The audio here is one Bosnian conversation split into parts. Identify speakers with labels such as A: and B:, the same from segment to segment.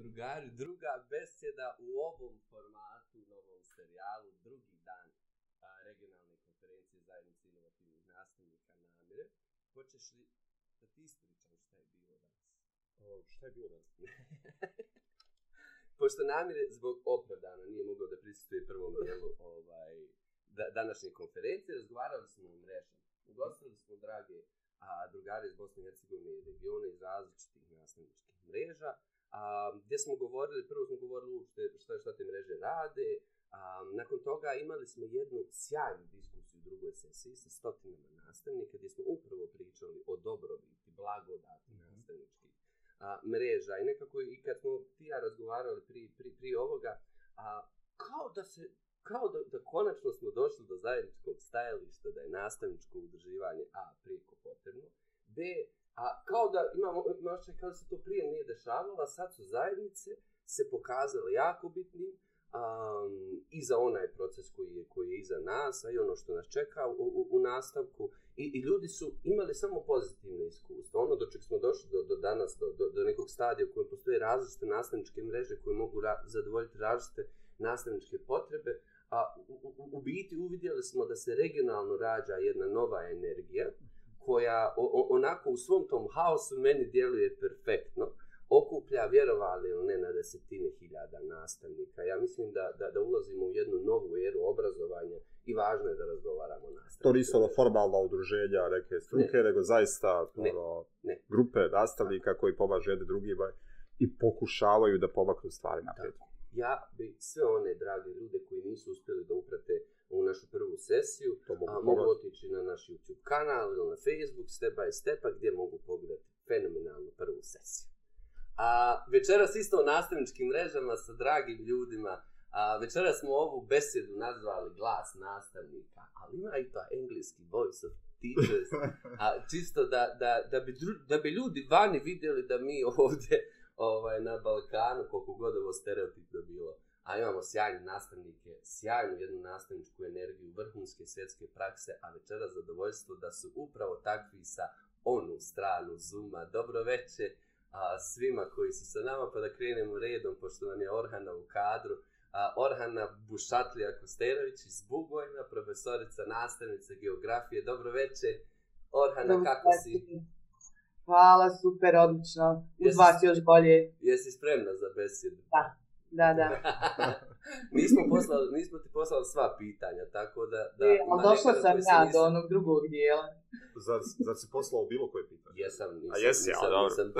A: drugari, druga beseda u ovom formatu, u ovom serijalu, drugi dan a, regionalne konferencije zajednice inovativnih nastavnika namere. Hoćeš li da ti ispričam šta je bilo danas? O, šta je bilo danas? Pošto namire zbog opravdana nije mogao da prisutuje prvom dijelu ovaj, da, današnje konferencije, razgovarali smo o mrežama. Ugostili smo drage a drugari iz Bosne i Hercegovine i regiona iz različitih nastavničkih mreža um, gdje smo govorili, prvo smo govorili što šta, šta te mreže rade, um, nakon toga imali smo jednu sjajnu diskusiju u drugoj sesiji sa stotinama nastavnika gdje smo upravo pričali o dobrobiti, blagodati mm. nastavničkih a, mreža i nekako i kad smo ti ja razgovarali pri, pri, pri ovoga, a, kao da se kao da, da konačno smo došli do zajedničkog stajališta da je nastavničko udrživanje A prijeko potrebno, B A kao da imamo, imaš kao da se to prije nije dešavalo, a sad su zajednice se pokazale jako bitnim um, i za onaj proces koji je, koji je iza nas, a i ono što nas čeka u, u, u nastavku. I, I ljudi su imali samo pozitivne iskustva. Ono do čeg smo došli do, do danas, do, do, do nekog stadija u kojem postoje različite nastavničke mreže koje mogu ra zadovoljiti različite nastavničke potrebe, a u, u, u biti uvidjeli smo da se regionalno rađa jedna nova energija, mm -hmm koja o, o, onako u svom tom haosu meni djeluje perfektno, okuplja vjerovali ili ne na desetine hiljada nastavnika. Ja mislim da, da, da ulazimo u jednu novu eru obrazovanja i važno je da razgovaramo nastavnika. To nisu ono
B: formalna udruženja neke struke, ne. nego zaista ne. Ono, ne. grupe nastavnika Tako. koji pomažu jedne drugima i pokušavaju da pomaknu stvari naprijed.
A: Ja bi sve one dragi ljude koji nisu uspjeli da uprate ovu našu prvu sesiju, to mogu, a, mogu otići na naš YouTube kanal ili na Facebook Step by Step, gdje mogu pogledati fenomenalnu prvu sesiju. A večeras isto o nastavničkim mrežama sa dragim ljudima. A, večeras smo ovu besedu nazvali glas nastavnika, ali ima i ta pa engleski voice of teachers. A, čisto da, da, da, bi dru, da bi ljudi vani vidjeli da mi ovdje ovaj, na Balkanu, koliko god ovo stereotipno bilo, a imamo sjajne nastavnike, sjajnu jednu nastavničku energiju, vrhunske svjetske prakse, a večera zadovoljstvo da su upravo takvi sa onu stranu Zuma. Dobro veče svima koji su sa nama, pa da krenemo redom, pošto nam je Orhana u kadru. A, Orhana Bušatlija Kosterović iz Bugojna, profesorica, nastavnica geografije. Dobro veče, Orhana, Dobro kako veče. si?
C: Hvala, super, odlično. Uz jesi, vas još bolje.
A: Jesi spremna za besedu?
C: Da. Da,
A: da. nismo, poslali, nismo ti poslali sva pitanja, tako da... da e,
C: ali došla sam ja nisam... do onog drugog dijela.
B: Zar, zar si poslao bilo koje pitanje?
A: Jesam, nisam. A jesi, ja, dobro. Nisam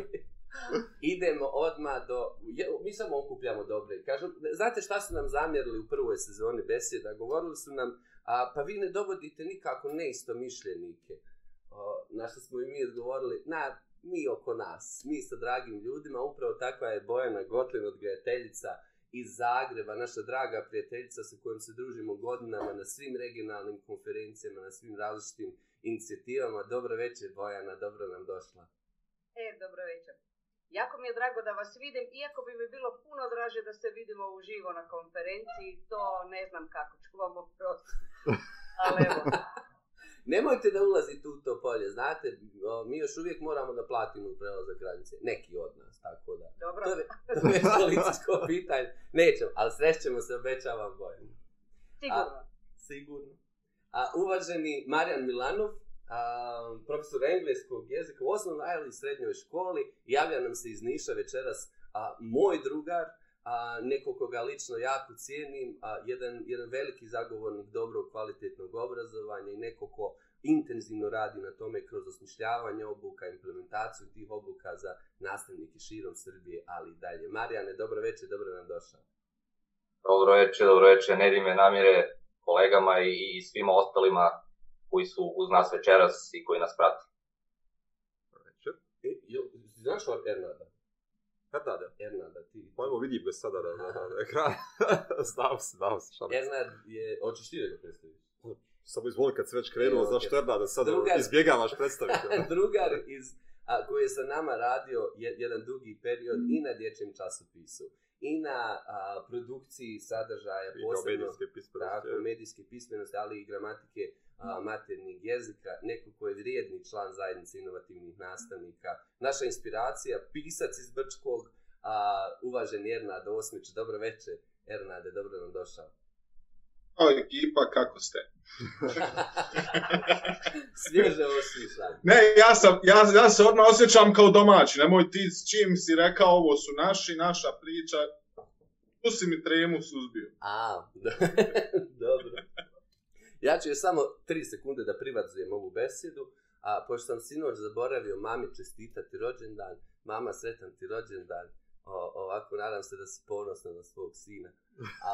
A: Idemo odma do... Je, mi samo okupljamo dobre. Kažem, znate šta su nam zamjerili u prvoj sezoni besjeda? Govorili su nam, a, pa vi ne dovodite nikako neisto mišljenike. O, na što smo i mi odgovorili, na, mi oko nas, mi sa dragim ljudima, upravo takva je Bojana Gotlin od Grijateljica iz Zagreba, naša draga prijateljica sa kojom se družimo godinama na svim regionalnim konferencijama, na svim različitim inicijativama. Dobro večer, Bojana, dobro nam došla.
D: E, dobro večer. Jako mi je drago da vas vidim, iako bi mi bilo puno draže da se vidimo uživo na konferenciji, to ne znam kako ću vam oprostiti. Ali evo,
A: nemojte da ulazite u to polje, znate, o, mi još uvijek moramo da platimo prelazak granice, neki od nas, tako da.
D: Dobro.
A: To je, to je policijsko pitanje, nećemo, ali srećemo se, obećavam bolje.
D: Sigurno. A,
A: sigurno. A, uvaženi Marjan Milanov, a, profesor engleskog jezika u osnovnoj ili srednjoj školi, javlja nam se iz Niša večeras a, moj drugar, a, neko koga lično jako cijenim, a, jedan, jedan veliki zagovornik dobrog kvalitetnog obrazovanja i neko ko intenzivno radi na tome kroz osmišljavanje obuka, implementaciju tih obuka za nastavnike širom Srbije, ali i dalje. Marijane, dobro večer, dobro nam došao.
E: Dobro večer, dobro večer, Nedime namire kolegama i, i svima ostalima koji su uz nas večeras i koji nas prati.
A: Dobro večer. E, jo, znaš ovaj Ernada? Hernada. Hernada, ti.
B: Pa evo vidim ga sada da ekran. Znao se, znao se. Hernad
A: je, hoćeš ti da ga predstaviš?
B: Samo izvoli kad se već krenuo, znaš što Hernad, da sad Drugar... izbjegavaš predstaviti.
A: Drugar iz, a, koji je sa nama radio jedan dugi period mm. i na dječjem časopisu i na a, produkciji sadržaja, I posebno medijske pismenosti, tako, medijske pismenosti, ali i gramatike, maternih jezika, neko ko je vrijedni član zajednice inovativnih nastavnika. Naša inspiracija, pisac iz Brčkog, a, uvažen Ernada Osmić. Dobro večer, Ernade,
F: dobro nam došao. O, ekipa, kako ste?
A: Svježe osjećam.
F: Ne, ja, sam, ja, ja se odmah osjećam kao domaći. Nemoj ti s čim si rekao, ovo su naši, naša priča. Tu si mi tremu suzbio.
A: A, do... dobro. Ja ću još samo tri sekunde da privatizujem ovu besedu, a pošto sam sinoć zaboravio mami čestitati rođendan, mama sretan ti rođendan, o, ovako nadam se da si ponosna na svog sina. A,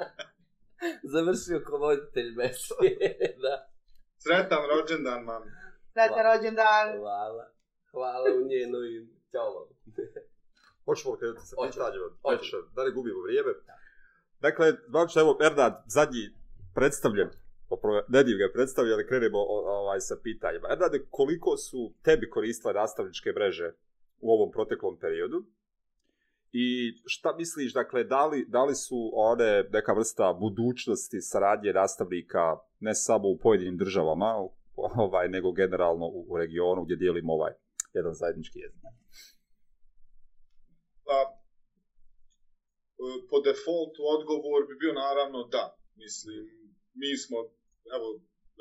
A: završio ko voditelj besede. da.
F: Sretan rođendan, mami.
C: Sretan rođendan.
A: Hvala. Hvala u njenu i ćao Hoćemo
B: kada se pitađemo, da ne gubimo vrijeme. Dakle, Vakša, evo, Erdad, zadnji, predstavljen, Nediv ga je predstavljen, ali krenemo ovaj, sa pitanjima. Ernade, koliko su tebi koristile nastavničke mreže u ovom proteklom periodu? I šta misliš, dakle, da li, da li su one neka vrsta budućnosti saradnje nastavnika ne samo u pojedinim državama, ovaj, nego generalno u, u regionu gdje dijelimo ovaj jedan zajednički jezik?
F: Pa, po defaultu odgovor bi bio naravno da. Mislim, mi smo, evo,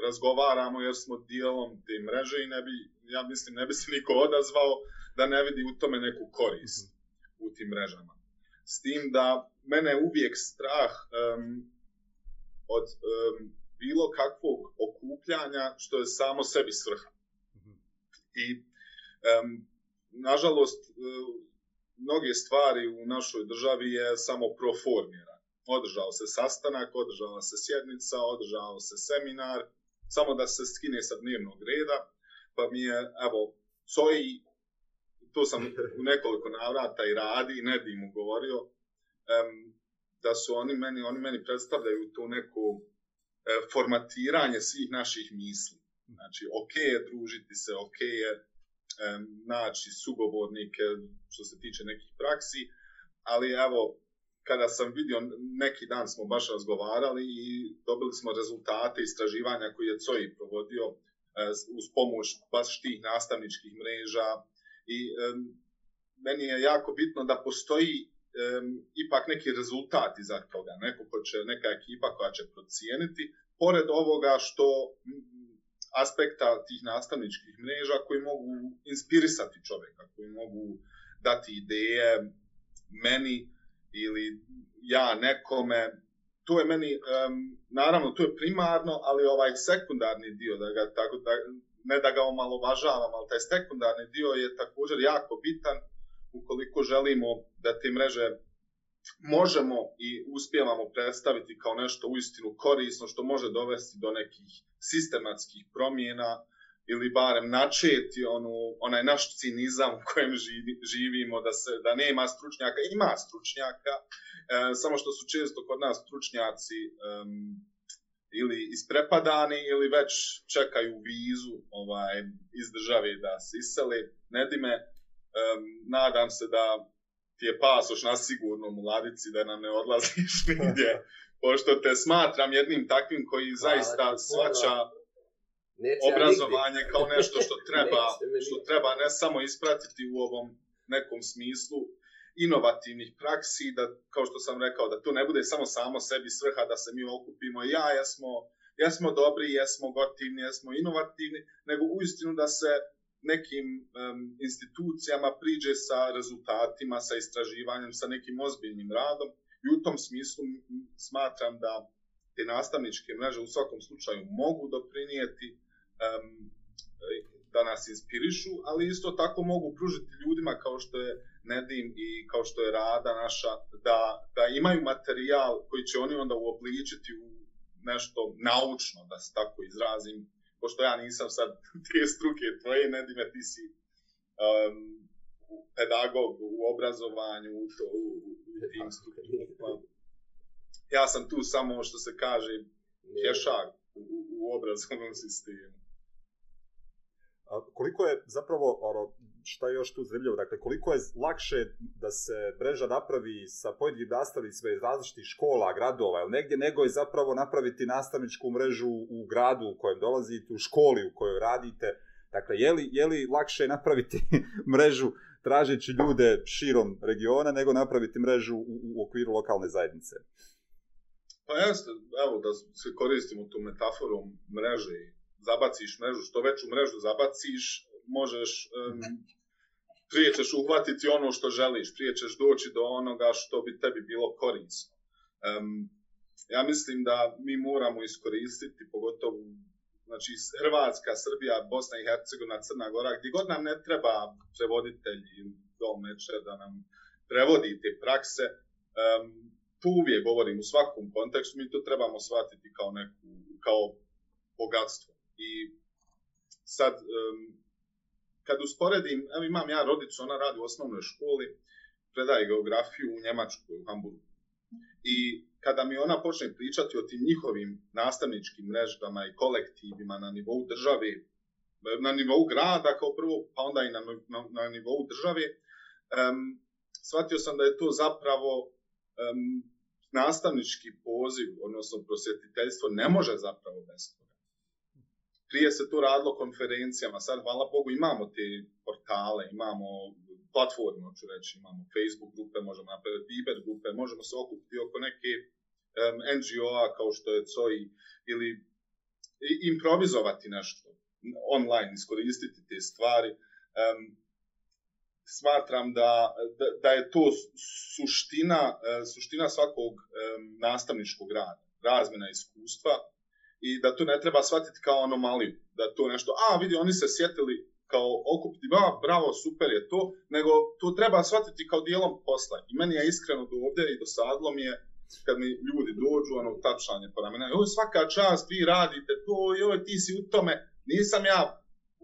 F: razgovaramo jer smo dijelom te mreže i ne bi, ja mislim, ne bi se niko odazvao da ne vidi u tome neku korist mm -hmm. u tim mrežama. S tim da mene uvijek strah um, od um, bilo kakvog okupljanja što je samo sebi svrha. Mm -hmm. I, um, nažalost, um, mnoge stvari u našoj državi je samo pro formija održao se sastanak, održala se sjednica, održao se seminar, samo da se skine sa dnevnog reda, pa mi je, evo, coji, to sam u nekoliko navrata i radi, i ne bi mu govorio, um, da su oni meni, oni meni predstavljaju to neko e, formatiranje svih naših misli. Znači, ok je družiti se, ok je e, naći sugovornike što se tiče nekih praksi, ali evo, kada sam vidio, neki dan smo baš razgovarali i dobili smo rezultate istraživanja koje je COI provodio e, uz pomoć baš tih nastavničkih mreža i um, meni je jako bitno da postoji um, ipak neki rezultat iza toga, neko ko će, neka ekipa koja će procijeniti, pored ovoga što aspekta tih nastavničkih mreža koji mogu inspirisati čovjeka, koji mogu dati ideje meni, uh, ili ja nekome, to je meni, um, naravno, to je primarno, ali ovaj sekundarni dio, da ga tako, da, ne da ga omalovažavam, ali taj sekundarni dio je također jako bitan ukoliko želimo da te mreže možemo i uspjevamo predstaviti kao nešto u istinu korisno, što može dovesti do nekih sistematskih promjena, uh, ili barem načeti onu, onaj naš cinizam u kojem živimo, da se da nema stručnjaka, ima stručnjaka, e, samo što su često kod nas stručnjaci e, ili isprepadani ili već čekaju vizu ovaj, iz države da se isele. Nedime, e, nadam se da ti je pasoš na sigurnom u ladici, da nam ne odlaziš nigdje, pošto te smatram jednim takvim koji zaista svača... Hvala neće obrazovanje kao nešto što treba što treba ne samo ispratiti u ovom nekom smislu inovativnih praksi da kao što sam rekao da to ne bude samo samo sebi svrha da se mi okupimo ja jesmo jesmo dobri jesmo gotivni jesmo inovativni nego uistinu da se nekim um, institucijama priđe sa rezultatima sa istraživanjem sa nekim ozbiljnim radom i u tom smislu smatram da te nastavničke mreže u svakom slučaju mogu doprinijeti um, da nas inspirišu, ali isto tako mogu pružiti ljudima kao što je Nedim i kao što je Rada naša, da, da imaju materijal koji će oni onda uobličiti u nešto naučno, da se tako izrazim, pošto ja nisam sad te struke tvoje, Nedime, ti si um, pedagog u obrazovanju, u, to, u, u e, tim strukama. Ja sam tu samo, što se kaže, pješak u, u obrazovnom sistemu
B: koliko je zapravo ono, šta je još tu zanimljivo, dakle koliko je lakše da se breža napravi sa pojedinim nastavnicima iz različitih škola, gradova ili negdje, nego je zapravo napraviti nastavničku mrežu u gradu u kojem dolazite, u školi u kojoj radite, dakle je li, je li lakše napraviti mrežu tražeći ljude širom regiona nego napraviti mrežu u, u okviru lokalne zajednice?
F: Pa jeste, evo da se koristimo tu metaforu mreže i zabaciš mrežu, što veću mrežu zabaciš, možeš, um, prije ćeš uhvatiti ono što želiš, prije ćeš doći do onoga što bi tebi bilo korisno. Um, ja mislim da mi moramo iskoristiti, pogotovo znači, Hrvatska, Srbija, Bosna i Hercegovina, Crna Gora, gdje god nam ne treba prevoditelj ili domeće da nam prevodi te prakse, um, tu uvijek govorim u svakom kontekstu, mi to trebamo shvatiti kao, neku, kao bogatstvo. I sad, um, kad usporedim, evo imam ja rodicu, ona radi u osnovnoj školi, predaje geografiju u Njemačku, u Hamburgu. I kada mi ona počne pričati o tim njihovim nastavničkim mrežbama i kolektivima na nivou države, na nivou grada kao prvo, pa onda i na, na, na nivou države, um, shvatio sam da je to zapravo um, nastavnički poziv, odnosno prosvjetiteljstvo, ne može zapravo bez toga prije se to radilo konferencijama, sad hvala Bogu imamo te portale, imamo platforme, hoću reći, imamo Facebook grupe, možemo napraviti Iber grupe, možemo se okupiti oko neke um, NGO-a kao što je COI ili improvizovati nešto online, iskoristiti te stvari. Um, smatram da, da, da je to suština, suština svakog um, nastavničkog rada, razmjena iskustva, i da to ne treba shvatiti kao anomaliju, da to nešto, a vidi, oni se sjetili kao okupiti, ba, bravo, super je to, nego to treba shvatiti kao dijelom posla. I meni je iskreno do ovdje i dosadlo mi je, kad mi ljudi dođu, ono, tapšanje po ramena, joj, svaka čast, vi radite to, joj, ti si u tome, nisam ja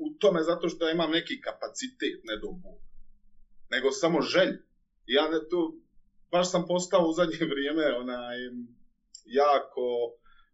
F: u tome zato što imam neki kapacitet, ne do nego samo želj. Ja ne to, baš sam postao u zadnje vrijeme, onaj, jako, uh,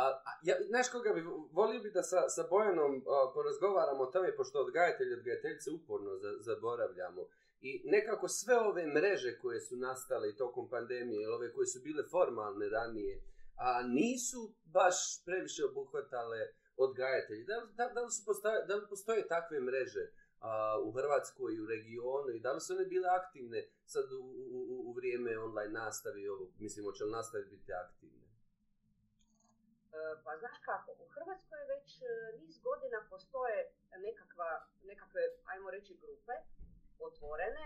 A: A, ja, znaš koga bi, volio bi da sa, sa Bojanom a, porazgovaramo o tome, pošto od gajatelja, od gajateljice uporno za, zaboravljamo. I nekako sve ove mreže koje su nastale tokom pandemije, ili ove koje su bile formalne ranije, a nisu baš previše obuhvatale odgajatelji. Da, da, da, li su postoje, da li postoje takve mreže a, u Hrvatskoj i u regionu i da li su one bile aktivne sad u, u, u vrijeme online nastavi ovo? Mislim, hoće li nastavi biti aktivne?
D: Eh, pa znaš kako, u Hrvatskoj je već eh, niz godina postoje nekakva, nekakve, ajmo reći, grupe otvorene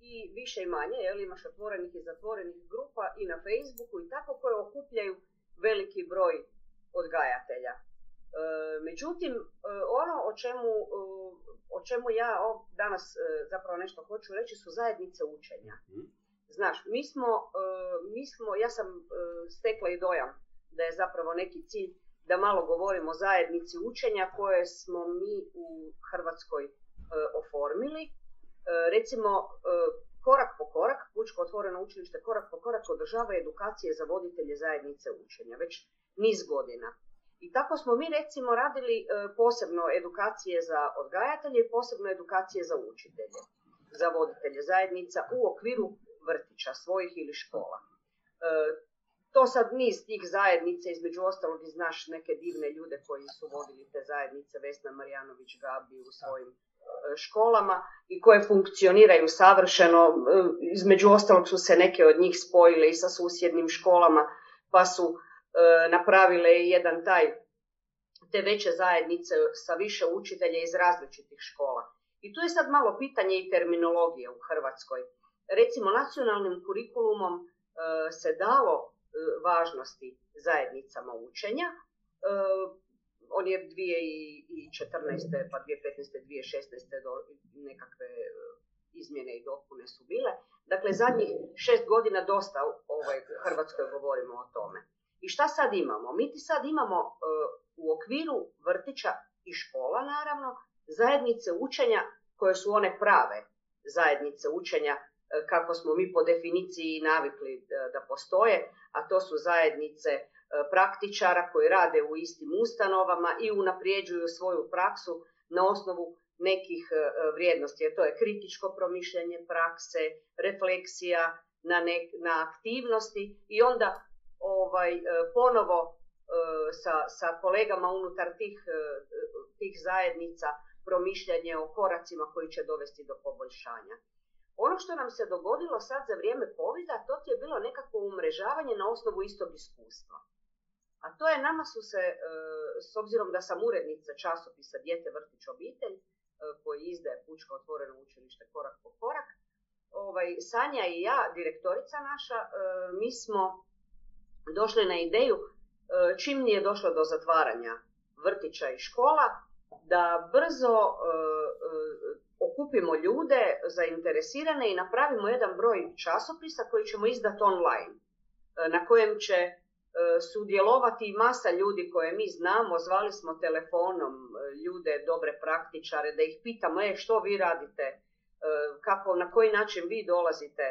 D: i više i manje, jel, imaš otvorenih i zatvorenih grupa i na Facebooku i tako koje okupljaju veliki broj odgajatelja. E, međutim, ono o čemu, o čemu ja danas zapravo nešto hoću reći su zajednice učenja. Mhm. Znaš, mi smo, mi smo ja sam stekla i dojam da je zapravo neki cilj da malo govorimo o zajednici učenja koje smo mi u Hrvatskoj e, oformili. E, recimo, e, korak po korak, Pučko otvoreno učilište korak po korak održava edukacije za voditelje zajednice učenja, već niz godina. I tako smo mi recimo radili e, posebno edukacije za odgajatelje i posebno edukacije za učitelje, za voditelje zajednica u okviru vrtića svojih ili škola. E, to sad niz tih zajednica, između ostalog i znaš neke divne ljude koji su vodili te zajednice, Vesna Marjanović, Gabi u svojim e, školama i koje funkcioniraju savršeno. E, između ostalog su se neke od njih spojile i sa susjednim školama, pa su e, napravile jedan taj te veće zajednice sa više učitelja iz različitih škola. I tu je sad malo pitanje i terminologije u Hrvatskoj. Recimo, nacionalnim kurikulumom se dalo E, važnosti zajednicama učenja. E, on je 2014. pa 2015. 2016. do nekakve e, izmjene i dopune su bile. Dakle, zadnjih šest godina dosta ovaj, u ovaj, Hrvatskoj govorimo o tome. I šta sad imamo? Mi ti sad imamo u okviru vrtića i škola, naravno, zajednice učenja koje su one prave zajednice učenja E, kako smo mi po definiciji navikli e, da postoje, a to su zajednice e, praktičara koji rade u istim ustanovama i unaprijeđuju svoju praksu na osnovu nekih vrijednosti. A to je kritičko promišljanje prakse, refleksija na, ne, na aktivnosti i onda ovaj ponovo sa, sa kolegama unutar tih, tih zajednica promišljanje o koracima koji će dovesti do poboljšanja. Ono što nam se dogodilo sad za vrijeme povida, to ti je bilo nekako umrežavanje na osnovu istog iskustva. A to je nama su se, e, s obzirom da sam urednica časopisa Djete vrtić obitelj, e, koji izdaje Pučko otvoreno učilište korak po korak, ovaj, Sanja i ja, direktorica naša, e, mi smo došli na ideju čim nije došlo do zatvaranja vrtića i škola, da brzo okupimo ljude zainteresirane i napravimo jedan broj časopisa koji ćemo izdati online, e, na kojem će e, sudjelovati masa ljudi koje mi znamo, zvali smo telefonom e, ljude, dobre praktičare, da ih pitamo e, što vi radite, kako, na koji način vi dolazite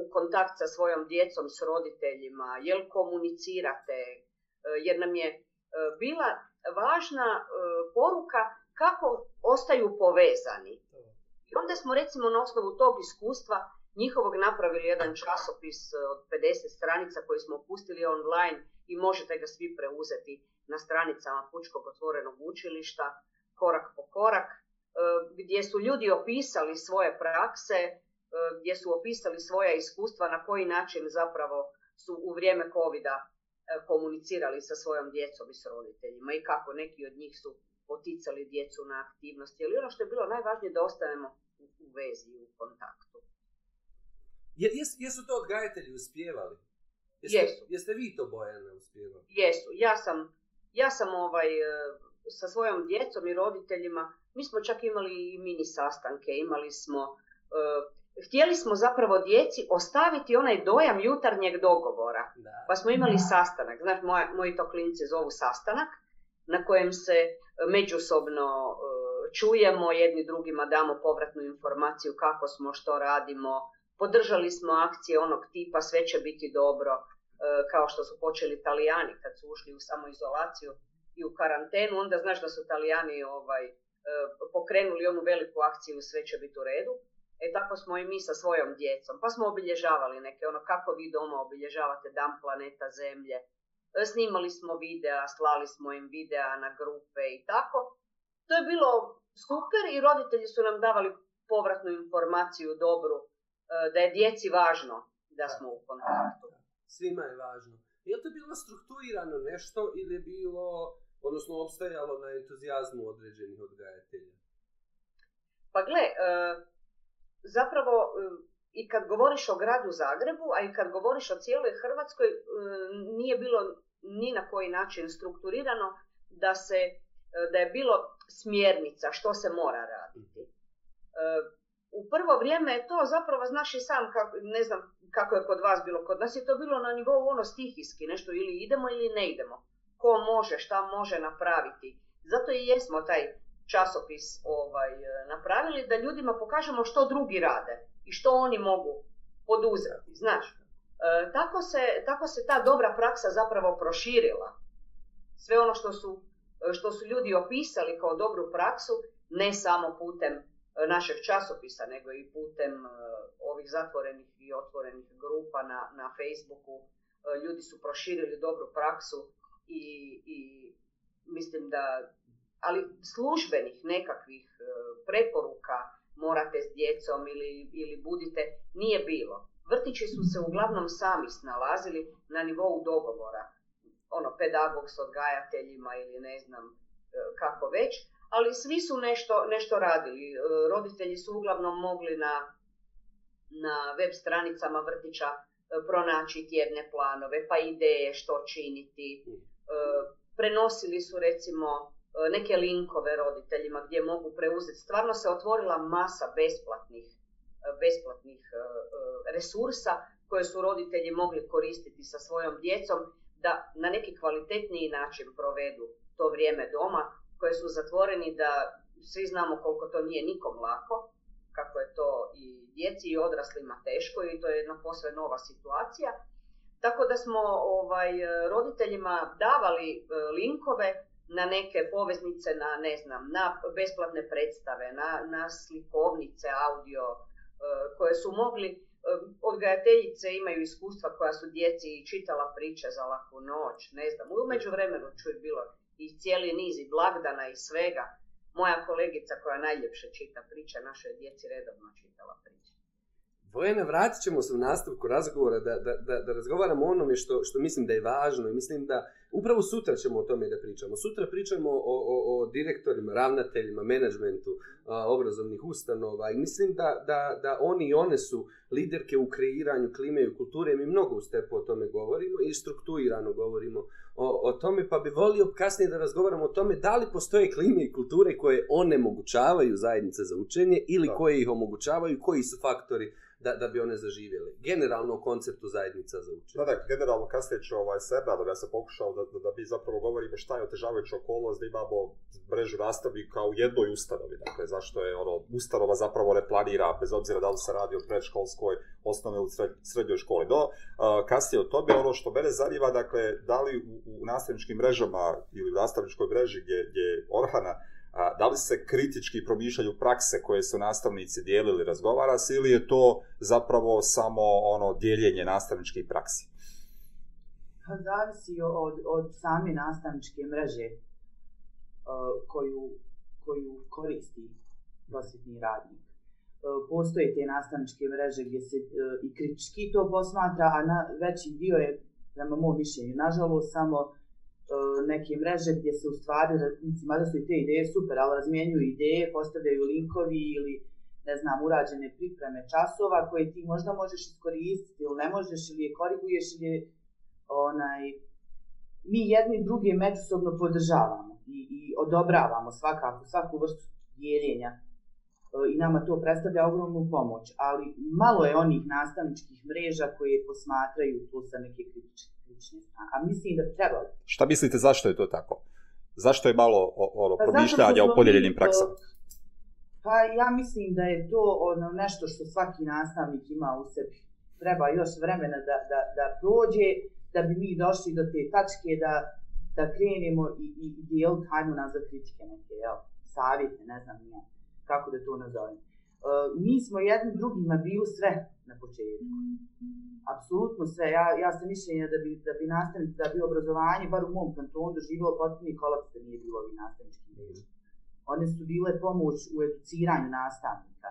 D: u kontakt sa svojom djecom, s roditeljima, jel komunicirate, jer nam je bila važna poruka kako ostaju povezani, I onda smo recimo na osnovu tog iskustva njihovog napravili jedan časopis e, od 50 stranica koji smo pustili online i možete ga svi preuzeti na stranicama Pučkog otvorenog učilišta korak po korak e, gdje su ljudi opisali svoje prakse, e, gdje su opisali svoja iskustva na koji način zapravo su u vrijeme covid komunicirali sa svojom djecom i s roditeljima i kako neki od njih su poticali djecu na aktivnosti, ali ono što je bilo najvažnije da ostanemo u, u vezi, u kontaktu.
A: Jer, jes, jesu to odgajatelji uspjevali?
D: Jesu,
A: jesu. Jeste vi to Bojana uspjevali?
D: Jesu. Ja sam, ja sam ovaj, e, sa svojom djecom i roditeljima, mi smo čak imali i mini sastanke, imali smo, uh, htjeli smo zapravo djeci ostaviti onaj dojam jutarnjeg dogovora. Da. Pa smo imali da. sastanak, znaš, moja, moji to klinice zovu sastanak, na kojem se e, međusobno e, čujemo, jedni drugima damo povratnu informaciju kako smo, što radimo. Podržali smo akcije onog tipa, sve će biti dobro, e, kao što su počeli italijani kad su ušli u samoizolaciju i u karantenu. Onda znaš da su italijani ovaj, pokrenuli onu veliku akciju, sve će biti u redu. E tako smo i mi sa svojom djecom. Pa smo obilježavali neke, ono kako vi doma obilježavate dan planeta, zemlje, uh, snimali smo videa, slali smo im videa na grupe i tako. To je bilo super i roditelji su nam davali povratnu informaciju dobru e, da je djeci važno da smo u kontaktu.
A: Svima je važno. Je li to bilo strukturirano nešto ili je bilo, odnosno, obstajalo na entuzijazmu određenih odgajatelja?
D: Pa gle, e, zapravo e, i kad govoriš o gradu Zagrebu, a i kad govoriš o cijeloj Hrvatskoj, e, nije bilo ni na koji način strukturirano da se e, da je bilo smjernica što se mora raditi. E, u prvo vrijeme je to zapravo znaš i sam, kako, ne znam kako je kod vas bilo, kod nas je to bilo na nivou ono stihijski, nešto ili idemo ili ne idemo. Ko može, šta može napraviti. Zato i jesmo taj časopis ovaj e, napravili da ljudima pokažemo što drugi rade i što oni mogu poduzeti, znaš. E, tako, se, tako se ta dobra praksa zapravo proširila. Sve ono što su, što su ljudi opisali kao dobru praksu, ne samo putem e, našeg časopisa, nego i putem e, ovih zatvorenih i otvorenih grupa na, na Facebooku, ljudi su proširili dobru praksu i, i mislim da ali službenih nekakvih e, preporuka morate s djecom ili, ili budite, nije bilo. Vrtići su se uglavnom sami snalazili na nivou dogovora, ono pedagog s odgajateljima ili ne znam e, kako već, ali svi su nešto, nešto radili. E, roditelji su uglavnom mogli na, na web stranicama vrtića pronaći tjedne planove, pa ideje što činiti. Mm. Prenosili su recimo E, neke linkove roditeljima gdje mogu preuzeti. Stvarno se otvorila masa besplatnih, e, besplatnih e, resursa koje su roditelji mogli koristiti sa svojom djecom da na neki kvalitetniji način provedu to vrijeme doma koje su zatvoreni da svi znamo koliko to nije nikom lako, kako je to i djeci i odraslima teško i to je jedna posve nova situacija. Tako da smo ovaj roditeljima davali linkove na neke poveznice, na, ne znam, na besplatne predstave, na, na slikovnice, audio, e, koje su mogli, e, odgajateljice imaju iskustva koja su djeci čitala priče za laku noć, ne znam, umeđu vremenu ću bilo i cijeli niz i blagdana i svega, moja kolegica koja najljepše čita priče, našoj djeci redovno čitala priče.
A: Bojene, vratit ćemo se u nastavku razgovora da, da, da, da razgovaramo o onome što, što mislim da je važno i mislim da upravo sutra ćemo o tome da pričamo. Sutra pričamo o, o, o direktorima, ravnateljima, menadžmentu obrazovnih ustanova i mislim da, da, da oni i one su liderke u kreiranju klime i kulture. Mi mnogo u stepu o tome govorimo i strukturirano govorimo o, o tome, pa bi volio kasnije da razgovaramo o tome da li postoje klime i kulture koje one mogućavaju zajednice za učenje ili da. koje ih omogućavaju, koji su faktori da, da bi one zaživjeli. Generalno o konceptu zajednica za učenje. Da,
B: da,
A: generalno
B: kasnije ću ovaj sebe, ali ja sam pokušao da, da, da bi zapravo govorimo šta je otežavajuća okolost, da imamo mrežu nastavnika u jednoj ustanovi. Dakle, zašto je ono, ustanova zapravo ne planira, bez obzira da li se radi o predškolskoj osnovnoj ili srednjoj školi. No, kasnije o tome, ono što mene zanima, dakle, da li u, u nastavničkim mrežama ili u nastavničkoj mreži gdje, gdje Orhana A, da li se kritički promišljaju prakse koje su nastavnici dijelili, razgovara se, ili je to zapravo samo ono dijeljenje nastavničkih praksi?
C: Pa zavisi od, od same nastavničke mreže uh, koju, koju koristi prosvjetni radnik. Uh, postoje te nastavničke mreže gdje se uh, i kritički to posmatra, a na, veći dio je, prema mom mišljenju, nažalost, samo uh, E, neke mreže gdje se u stvari, mislim, da su i te ideje super, ali razmijenjuju ideje, postavljaju linkovi ili, ne znam, urađene pripreme časova koje ti možda možeš iskoristiti ili ne možeš ili je koriguješ ili je, onaj, mi jedni i druge međusobno podržavamo i, i odobravamo svakako, svaku vrstu dijeljenja E, i nama to predstavlja ogromnu pomoć, ali malo je onih nastavničkih mreža koje posmatraju to sa neke kritične kritične a mislim da treba.
B: Šta mislite, zašto je to tako? Zašto je malo ono, pa promišljanja o podijeljenim praksama?
C: Pa ja mislim da je to ono nešto što svaki nastavnik ima u sebi. Treba još vremena da, da, da prođe, da bi mi došli do te tačke da, da krenemo i, i, i jel, hajmo nazad kritike neke, jel, savjete, ne znam, nije. Ja kako da to nazovem. E, mi smo jednim drugima bili sve na početku. Apsolutno sve. Ja, ja sam mišljenja da bi, da bi nastavnik, da bi obrazovanje, bar u mom kantonu, doživio potpuni kolaps da nije bilo ovih nastavničkih mreža. One su bile pomoć u educiranju nastavnika.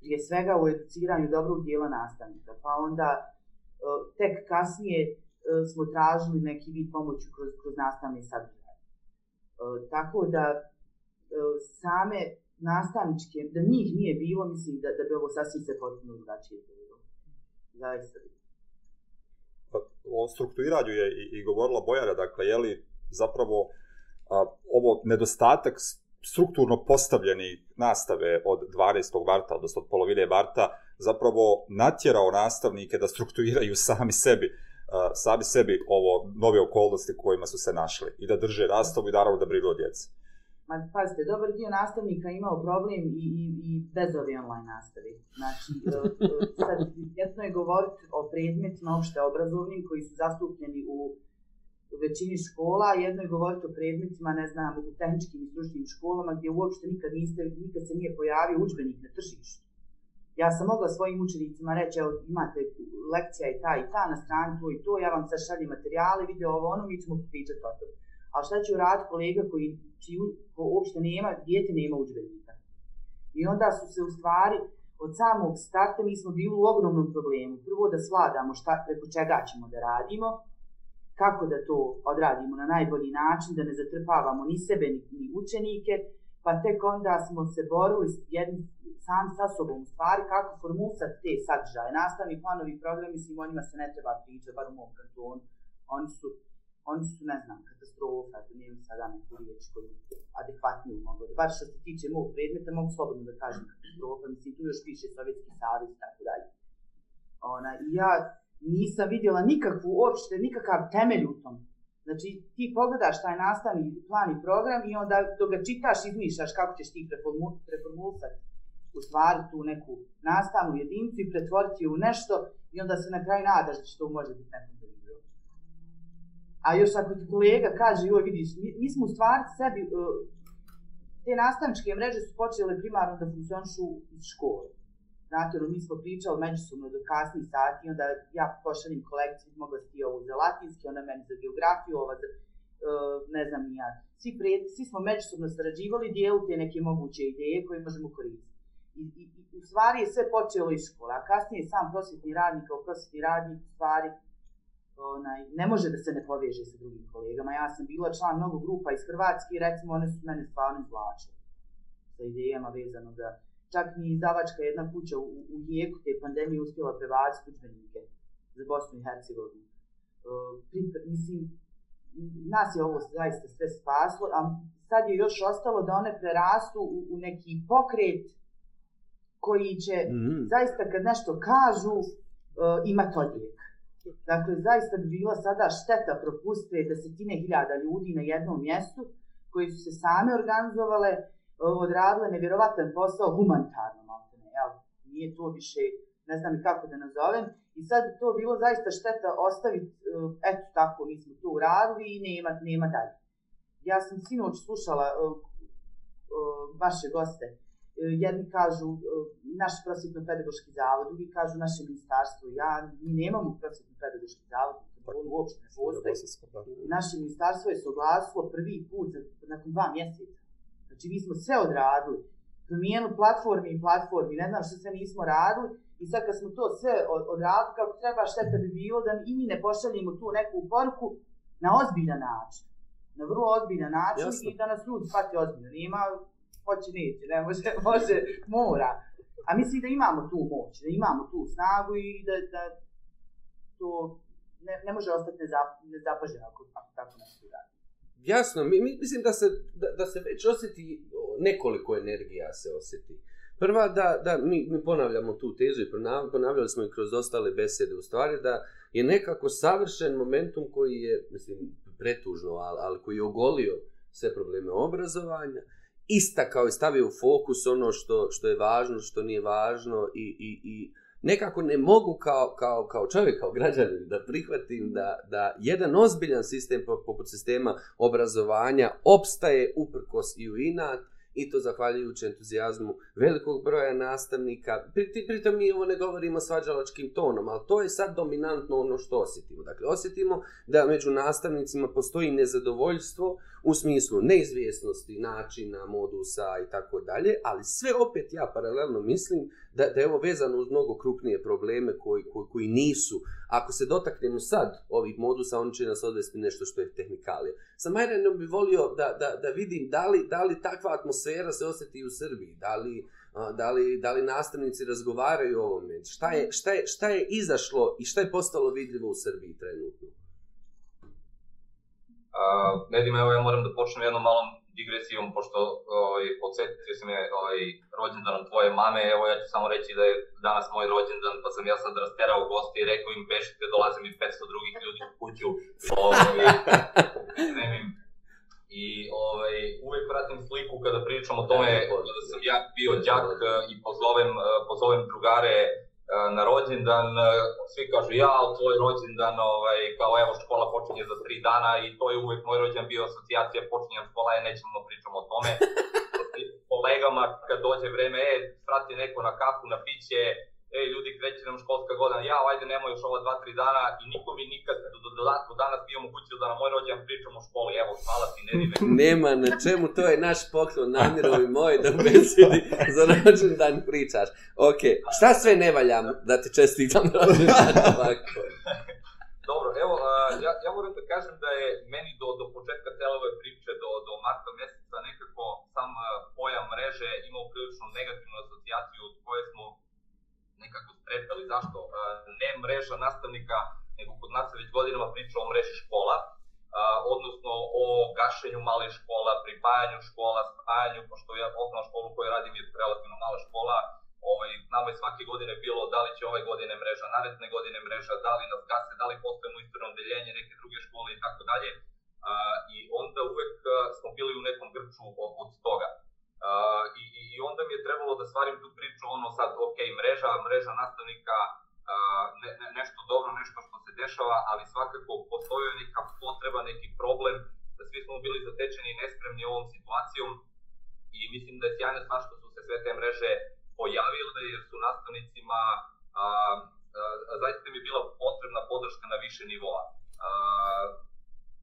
C: Prije svega u educiranju dobrog dijela nastavnika. Pa onda e, tek kasnije e, smo tražili neki vid pomoći kroz, kroz nastavne sadržaje. Tako da same nastavničke, da njih nije bilo, mislim da, da bi ovo sasvim se potpuno drugačije
B: bilo. Zaista bi. Pa, o strukturiranju je i, i govorila Bojara, dakle, je li zapravo a, ovo nedostatak strukturno postavljeni nastave od 12. varta, odnosno od polovine varta, zapravo natjerao nastavnike da strukturiraju sami sebi sami sebi ovo nove okolnosti kojima su se našli i da drže rastavu i naravno da brinu o djeci.
C: Ma, pazite, dobar dio nastavnika imao problem i, i, i bez ovi online nastavi. Znači, e, e, sad, jedno je govoriti o predmetima opšte obrazovnim koji su zastupljeni u, u većini škola, jedno je govoriti o predmetima, ne znam, u tehničkim i stručnim školama gdje uopšte nikad, niste, nikad se nije pojavio učbenik na tržištu. Ja sam mogla svojim učenicima reći, evo imate lekcija i ta i ta na stranu, to i to, ja vam sad šaljem materijale, video ovo, ono, mi ćemo pričati o tome ali šta će urad kolega koji čiju, ko uopšte nema, djete nema uđbenika. I onda su se u stvari, od samog starta mi smo bili u ogromnom problemu. Prvo da svladamo šta, preko čega ćemo da radimo, kako da to odradimo na najbolji način, da ne zatrpavamo ni sebe ni, ni učenike, pa tek onda smo se borili jedni, sam sa sobom u stvari kako formulisati te sadržaje, nastavni planovi, programi, svim onima se ne treba pričati, bar u mom kantonu. Oni su oni su, ne znam, katastrofa, da nemam sada neku riječ koju adekvatniju mogu da, bar što se tiče mog predmeta, mogu slobodno da kažem katastrofa, mislim, tu još piše Sovjetski savjet i tako dalje. Ona, I ja nisam vidjela nikakvu uopšte, nikakav temelj u tom. Znači, ti pogledaš taj nastavni plan i program i onda to ga čitaš i zmišljaš kako ćeš ti preformulisati u stvari tu neku nastavnu jedinicu i pretvoriti je u nešto i onda se na kraju nadaš da će to može biti nekom drugim. A još ako ti kolega kaže, joj vidiš, mi, mi smo u stvari sebi, e, te nastavničke mreže su počele primarno da funkcionišu iz škole. Znate, ono, mi smo pričali međusobno do kasnih sati, onda ja pošaljem kolekciju, mogla si ovo za latinski, ona meni za geografiju, ova za, e, ne znam ni ja. Svi, pre, svi smo međusobno sarađivali dijelu te neke moguće ideje koje možemo koristiti. I, i, I u stvari je sve počelo iz škole, a kasnije sam prosvjetni radnik, kao prosvjetni radnik, u stvari, onaj, ne može da se ne poveže sa drugim kolegama. Ja sam bila član mnogo grupa iz Hrvatske i recimo one su mene stvarno izvlačile sa idejama vezano da čak mi izdavačka jedna kuća u, u jeku te pandemije uspjela prebaciti učbenike za Bosnu i Hercegovinu. E, mislim, nas je ovo zaista sve spaslo, a sad je još ostalo da one prerastu u, u neki pokret koji će mm -hmm. zaista kad nešto kažu e, imati odjek. Dakle, zaista bi bila sada šteta propustiti desetine hiljada ljudi na jednom mjestu koji su se same organizovale, e, odradile nevjerovatan posao humanitarno, malo ne, jel? Nije to više, ne znam i kako da nazovem. I sad bi to bilo zaista šteta ostaviti, e, eto tako, mi smo to uradili i nema, nema dalje. Ja sam sinoć slušala uh, uh, vaše goste uh, Eh, jedni kažu eh, naš prosvjetno pedagoški zavod, drugi kažu naše ministarstvo, ja, mi nemamo prosvjetno pedagoški zavod, on uopšte ne postoji. Naše ministarstvo je soglasilo prvi put za, nakon dva mjeseca. Znači mi smo sve odradili, promijenili platformi i platformi, ne znam što sve nismo radili, i sad kad smo to sve odradili kako treba, šteta bi bilo da i mi ne pošaljimo tu neku poruku na ozbiljan način. Na vrlo ozbiljan način Jasne. i da nas ljudi shvati ozbiljno. Nema hoće, neće, ne može, može, mora. A mislim da imamo tu moć, da imamo tu snagu i da, da to ne, ne može ostati nezapaženo ako, ako tako
A: nešto radi. Jasno, mi, mi, mislim da se, da, da se već osjeti nekoliko energija se osjeti. Prva, da, da mi, mi ponavljamo tu tezu i ponavljali smo i kroz ostale besede u stvari, da je nekako savršen momentum koji je, mislim, pretužno, ali, ali koji je ogolio sve probleme obrazovanja, ista kao i stavio u fokus ono što, što je važno, što nije važno i, i, i nekako ne mogu kao, kao, kao čovjek, kao građanin da prihvatim da, da jedan ozbiljan sistem poput sistema obrazovanja opstaje uprkos i u inat i to zahvaljujući entuzijazmu velikog broja nastavnika. Pritom pri, pri mi ovo ne govorimo svađalačkim tonom, ali to je sad dominantno ono što osjetimo. Dakle, osjetimo da među nastavnicima postoji nezadovoljstvo u smislu neizvjesnosti, načina, modusa i tako dalje, ali sve opet ja paralelno mislim da, da je ovo vezano uz mnogo krupnije probleme koji, koji, koji nisu. Ako se dotaknemo sad ovih modusa, oni će nas odvesti nešto što je tehnikalija. Sa Majranom bi volio da, da, da vidim da li, da li takva atmosfera se osjeti u Srbiji, da li, da li, da li nastavnici razgovaraju o ovome, šta je, šta, je, šta je izašlo i šta je postalo vidljivo u Srbiji trenutno.
E: Uh, Nedima, evo ja moram da počnem jednom malom digresijom, pošto ovaj, podsjetio si me ovaj, rođendanom tvoje mame, evo ja ću samo reći da je danas moj rođendan, pa sam ja sad rasterao goste i rekao im pešite, dolaze mi 500 drugih ljudi u kuću. Ovaj, I ovaj, uvek pratim sliku kada pričam o tome da sam ja bio džak i pozovem, pozovem drugare, uh, E, na rođendan, e, svi kažu ja, u tvoj rođendan, ovaj, kao evo škola počinje za tri dana i to je uvijek moj rođendan bio asocijacija počinjem škola, ja e, nećemo da pričamo o tome. kolegama kad dođe vreme, e, frati neko na kafu, na piće, ej ljudi, kreće nam školska godina, ja, ajde nemoj još ova dva, tri dana i niko mi nikad do, do, do, do danas bio mogući da na moj rođan pričam o školi, evo, hvala ti, ne
A: Nema na čemu, to je naš poklon, namjerovi moj, da besedi za rođen dan pričaš. Ok, šta sve ne valjam da ti čestitam rođen dan
E: ovako? Dobro, evo, a, ja, ja moram da kažem da je meni do, do početka cele ove priče, do, do marta mjeseca, nekako sam a, pojam mreže imao prilično negativnu asocijaciju od koje smo nekako stretali zašto ne mreža nastavnika, nego kod nas se već godinama priča o mreži škola, odnosno o gašenju male škola, pripajanju škola, spajanju, pošto ja osnovna školu koju radim je relativno mala škola, ovaj, nama je svake godine bilo da li će ove godine mreža, naredne godine mreža, da li nas gase, da li postojemo istorno deljenje neke druge škole i tako dalje. I onda uvek smo bili u nekom grču od, od toga. Uh, i, I onda mi je trebalo da stvarim tu priču, ono sad, ok, mreža, mreža nastavnika, uh, ne, ne, nešto dobro, nešto što se dešava, ali svakako postoje neka potreba, neki problem, da svi smo bili zatečeni i nespremni ovom situacijom i mislim da je sjajna stvar što su se sve te mreže pojavile, jer su nastavnicima uh, zaista mi je bila potrebna podrška na više nivoa. Uh,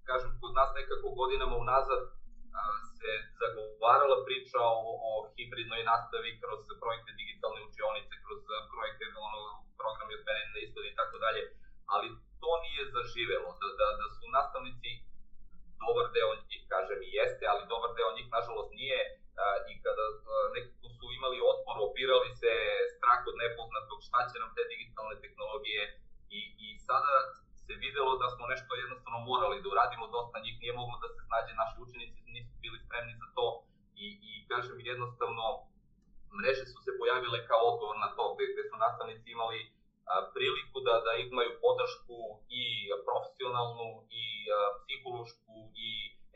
E: kažem, kod nas nekako godinama unazad uh, se zagovarala priča o, o hibridnoj nastavi kroz projekte digitalne učionice, kroz projekte ono, programe odmerene na ishodi i tako dalje, ali to nije zaživelo, da, da, da su nastavnici, dobar deo njih kažem i jeste, ali dobar deo njih nažalost nije a, i kada a, nekako su imali otpor, opirali se strah od nepoznatog šta će nam te digitalne tehnologije i, i sada se videlo da smo nešto jednostavno morali da uradimo, dosta njih nije moglo da se snađe, naši učenici nisu bili spremni za to i, i kažem jednostavno mreže su se pojavile kao odgovor na to gde, gde su nastavnici imali a, priliku da da imaju podršku i profesionalnu i a, psihološku i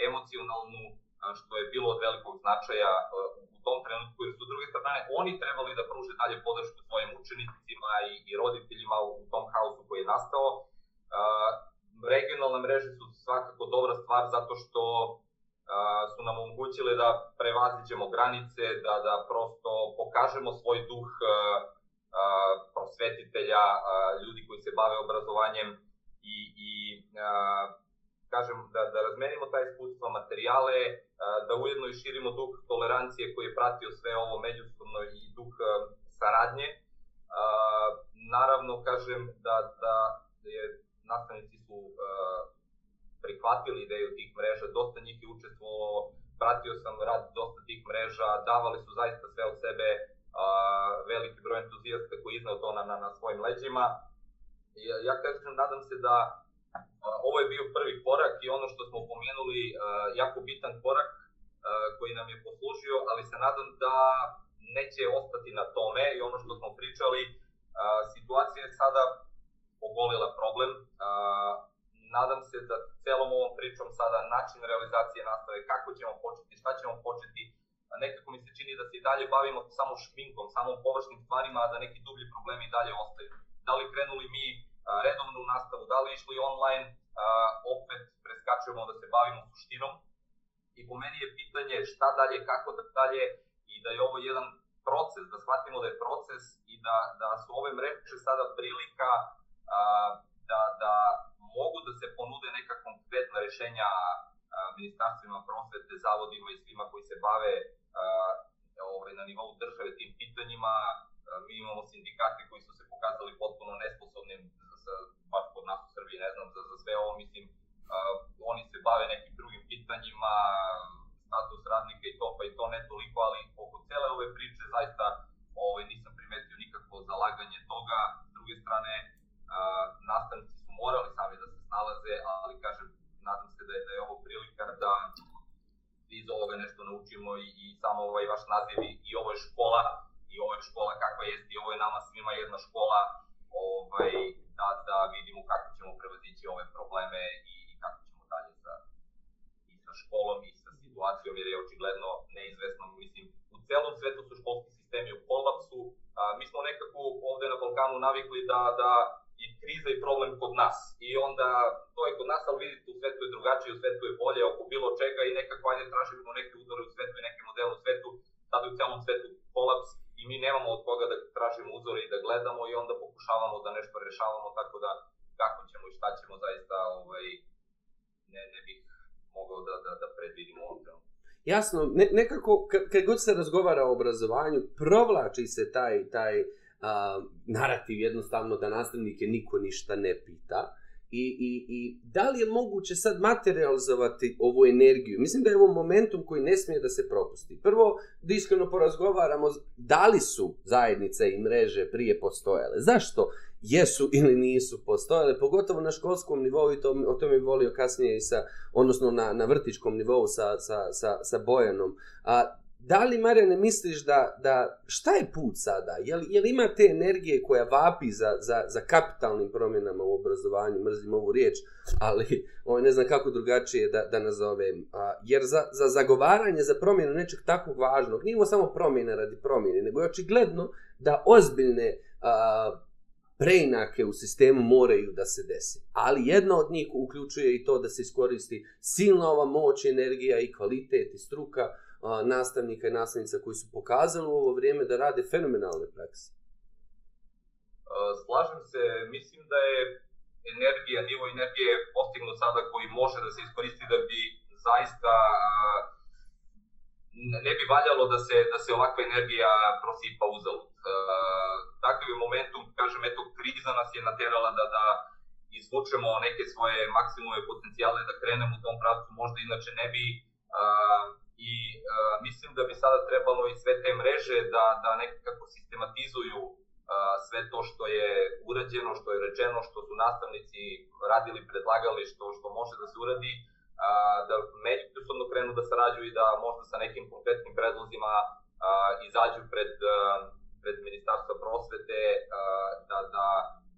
E: emocionalnu a, što je bilo od velikog značaja a, u tom trenutku jer su druge strane oni trebali da pruže dalje podršku svojim učenicima i, i roditeljima u, u tom haosu koji je nastao regionalne mreže su svakako dobra stvar zato što a, su nam omogućile da prevaziđemo granice, da, da prosto pokažemo svoj duh a, a, prosvetitelja, a, ljudi koji se bave obrazovanjem i, i a, kažem, da, da razmenimo ta iskustva, materijale, a, da ujedno i širimo duh tolerancije koji je pratio sve ovo međusobno i duh a, saradnje. A, naravno, kažem, da, da je nastavnici su uh, prihvatili ideju tih mreža, dosta njih je učestvovalo, pratio sam rad dosta tih mreža, davali su zaista sve od sebe, uh, veliki broj entuzijasta koji je iznao to na, na, na svojim leđima. I, ja kažem, nadam se da uh, ovo je bio prvi korak i ono što smo pomenuli, uh, jako bitan korak uh, koji nam je poslužio, ali se nadam da neće ostati na tome i ono što smo pričali, uh, situacija je sada ogolila problem. A, nadam se da celom ovom pričom sada način realizacije nastave, kako ćemo početi, šta ćemo početi, a nekako mi se čini da se i dalje bavimo samo šminkom, samo površnim stvarima, a da neki dublji problemi dalje ostaju. Da li krenuli mi a, redovnu nastavu, da li išli online, a, opet preskačujemo da se bavimo suštinom. I po meni je pitanje šta dalje, kako da dalje i da je ovo jedan proces, da shvatimo da je proces i da, da su ove mreže sada prilika da, da mogu da se ponude neka konkretna rješenja ministarstvima prosvete, zavodima i svima koji se bave ovaj, na nivou države tim pitanjima. Mi imamo sindikate koji su se pokazali potpuno nesposobnim, za, za, bar kod nas u Srbiji, ne znam, za, za sve ovo, mislim, uh, oni se bave nekim drugim pitanjima, status radnika i to, pa i to ne toliko, ali oko cele ove priče zaista ovaj, nisam primetio nikakvo zalaganje toga. S druge strane, uh, nastavnici su morali sami da se snalaze, ali kažem, nadam se da je, da je ovo prilika da iz ovoga nešto naučimo i, i samo ovaj vaš naziv i, i ovo je škola, i ovo je škola kakva je, i ovo je nama svima jedna škola, ovaj, da, da vidimo kako ćemo prevazići ove probleme i, i kako ćemo dalje sa, i sa školom i sa situacijom, jer je očigledno neizvesno, mislim, u celom svetu su školski sistemi u kolapsu, a, mi smo nekako ovde na Balkanu navikli da, da kriza i problem kod nas. I onda to je kod nas, ali vidite, u svetu je drugačije, u svetu je bolje, oko bilo čega i nekako ajde tražimo neke uzore u svetu i neke modele u svetu, sad u celom svetu kolaps i mi nemamo od koga da tražimo uzore i da gledamo i onda pokušavamo da nešto rešavamo tako da kako ćemo i šta ćemo zaista ovaj, ne, ne bih mogao da, da, da predvidimo ovdje.
A: Jasno, ne, nekako kad god se razgovara o obrazovanju, provlači se taj, taj, uh, uh, narativ jednostavno da nastavnike niko ništa ne pita. I, i, I da li je moguće sad materializovati ovu energiju? Mislim da je ovo momentum koji ne smije da se propusti. Prvo, da iskreno porazgovaramo da li su zajednice i mreže prije postojale. Zašto jesu ili nisu postojale? Pogotovo na školskom nivou, i to, o tome bih volio kasnije i sa, odnosno na, na vrtičkom nivou sa, sa, sa, sa Bojanom. A, uh, Da li, Marjane, misliš da, da šta je put sada? Je li, je li ima te energije koja vapi za, za, za kapitalnim promjenama u obrazovanju? Mrzim ovu riječ, ali ovo, ovaj, ne znam kako drugačije da, da nazovem. A, jer za, za zagovaranje, za promjenu nečeg takvog važnog, nije samo promjene radi promjene, nego je očigledno da ozbiljne a, preinake u sistemu moraju da se desi. Ali jedna od njih uključuje i to da se iskoristi silna ova moć, energija i kvalitet i struka, nastavnika i nastavnica koji su pokazali u ovo vrijeme da rade fenomenalne prakse.
E: Slažem se, mislim da je energija, nivo energije postignut sada koji može da se iskoristi da bi zaista ne bi valjalo da se, da se ovakva energija prosipa uzalud. Takav je momentum, kažem, eto, kriza nas je naterala da, da izvučemo neke svoje maksimume potencijale, da krenemo u tom pravcu, možda inače ne bi i uh, mislim da bi sada trebalo i sve te mreže da, da nekako sistematizuju uh, sve to što je urađeno, što je rečeno, što su nastavnici radili, predlagali, što, što može da se uradi, uh, da međusobno krenu da sarađuju i da možda sa nekim konkretnim predlozima uh, izađu pred, uh, pred Ministarstvo prosvete, uh, da, da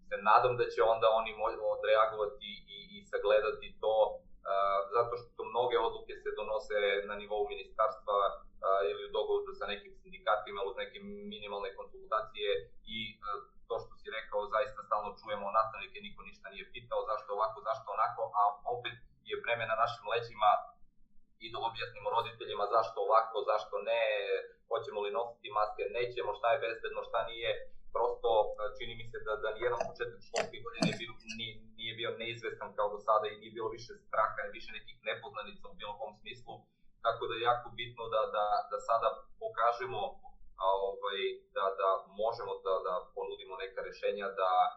E: se nadam da će onda oni odreagovati i, i sagledati to uh, zato što mnoge odluke se donose na nivou ministarstva ili u dogovoru sa nekim sindikatima uz neke minimalne konsultacije i to što si rekao, zaista stalno čujemo nastavnike, niko ništa nije pitao zašto ovako, zašto onako, a opet je vreme na našim leđima i da objasnimo roditeljima zašto ovako, zašto ne, hoćemo li nositi maske, nećemo, šta je bezbedno, šta nije, prosto e, čini mi se da da jedan početak šlopi godine nije bio, nije, nije bio neizvestan kao do sada i nije bilo više straha i više nekih nepoznanica u bilo kom smislu. Tako da je jako bitno da, da, da sada pokažemo a, ovaj, da, da možemo da, da ponudimo neka rešenja da a, e,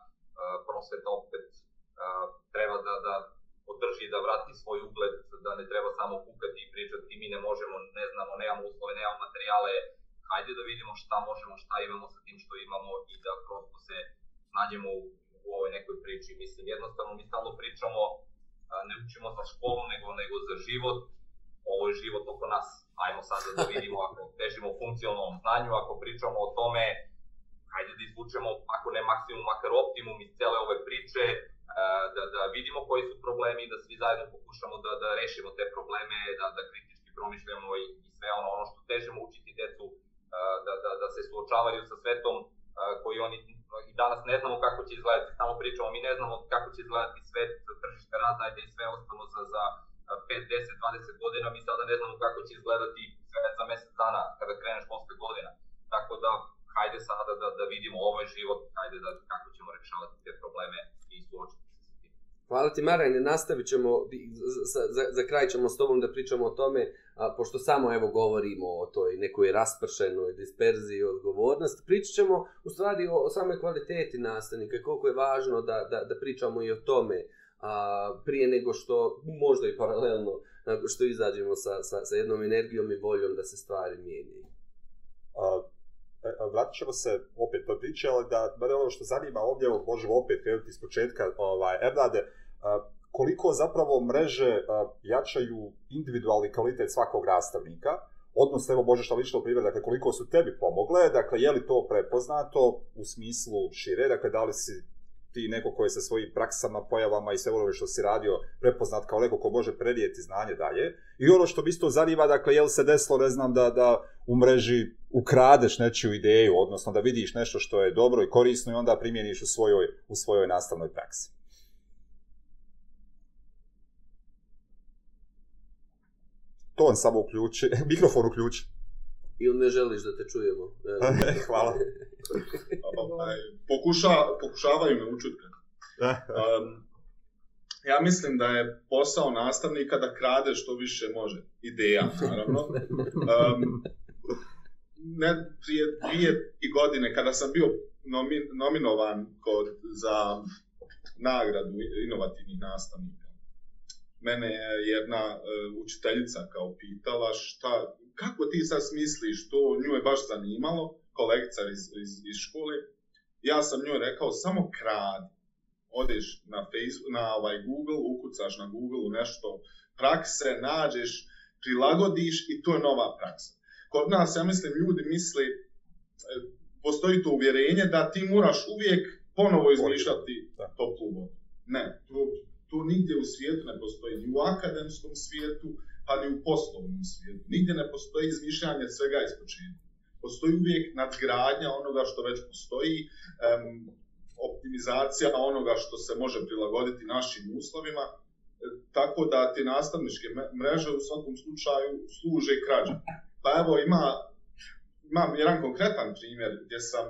E: prosvet opet a, e, treba da, da održi da vrati svoj ugled, da ne treba samo kukati i pričati mi ne možemo, ne znamo, nemamo uslove, nemamo materijale, ajde da vidimo šta možemo, šta imamo sa tim što imamo i da prosto se nađemo u, u ovoj nekoj priči. Mislim, jednostavno mi stalno pričamo, ne učimo za školu, nego, nego za život, ovo je život oko nas. Ajmo sad da vidimo, ako težimo funkcionalnom znanju, ako pričamo o tome, ajde da izvučemo, ako ne maksimum, makar optimum iz cele ove priče, da, da vidimo koji su problemi i da svi zajedno pokušamo da, da rešimo te probleme, da, da kritički promišljamo i, i sve ono, ono što težimo učiti decu, da, da, da se suočavaju sa svetom koji oni i danas ne znamo kako će izgledati, samo pričamo, mi ne znamo kako će izgledati svet tržišta rada i sve ostalo za, za 5, 10, 20 godina, mi sada ne znamo kako će izgledati svet za mjesec dana kada krene školska godina. Tako da, hajde sada da, da vidimo ovaj život, hajde da, kako ćemo rešavati te probleme i suočiti.
A: Hvala ti Marajne, nastavit ćemo, za, za, za kraj ćemo s tobom da pričamo o tome, a, pošto samo evo govorimo o toj nekoj raspršenoj disperziji odgovornost, pričat ćemo u stvari o, o samoj kvaliteti nastavnika i koliko je važno da, da, da pričamo i o tome a, prije nego što, možda i paralelno, nego što izađemo sa, sa, sa jednom energijom i voljom da se stvari mijenjaju.
B: E, vratit ćemo se opet na priče, ali da, mene ono što zanima ovdje, evo, možemo opet krenuti iz početka, ovaj, Ernade, uh, koliko zapravo mreže jačaju individualni kvalitet svakog rastavnika, odnosno, evo Bože šta lično primjer, dakle, koliko su tebi pomogle, dakle, je li to prepoznato u smislu šire, dakle, da li si ti neko koji se svojim praksama, pojavama i sve ono što si radio prepoznat kao neko ko može predijeti znanje dalje. I ono što bi isto zanima, dakle, jel se desilo, ne znam, da, da u mreži ukradeš nečiju ideju, odnosno da vidiš nešto što je dobro i korisno i onda primjeniš u svojoj, u svojoj nastavnoj praksi. ton samo uključi, mikrofon uključi.
A: Ili ne želiš da te čujemo?
B: Hvala. Ovaj,
G: pokuša, pokušavaju me učiti. Um, ja mislim da je posao nastavnika da krade što više može. Ideja, naravno. Um, ne, prije dvije godine, kada sam bio nomi, nominovan kod, za nagradu inovativnih nastavnika, mene je jedna e, učiteljica kao pitala šta, kako ti sad smisliš to, nju je baš zanimalo, kolekcar iz, iz, iz škole, ja sam njoj rekao samo krad, odeš na, Facebook, na ovaj Google, ukucaš na Google nešto, prakse, nađeš, prilagodiš i to je nova praksa. Kod nas, ja mislim, ljudi misli, e, postoji to uvjerenje da ti moraš uvijek ponovo izmišljati toplu vodu. Ne, To nigdje u svijetu ne postoji, ni u akademskom svijetu, pa ni u poslovnom svijetu. Nigdje ne postoji izmišljanje svega iz početka. Postoji uvijek nadgradnja onoga što već postoji, um, optimizacija onoga što se može prilagoditi našim uslovima, e, tako da te nastavničke mreže u svakom slučaju služe krađa. Pa evo ima, imam jedan konkretan primjer gdje sam,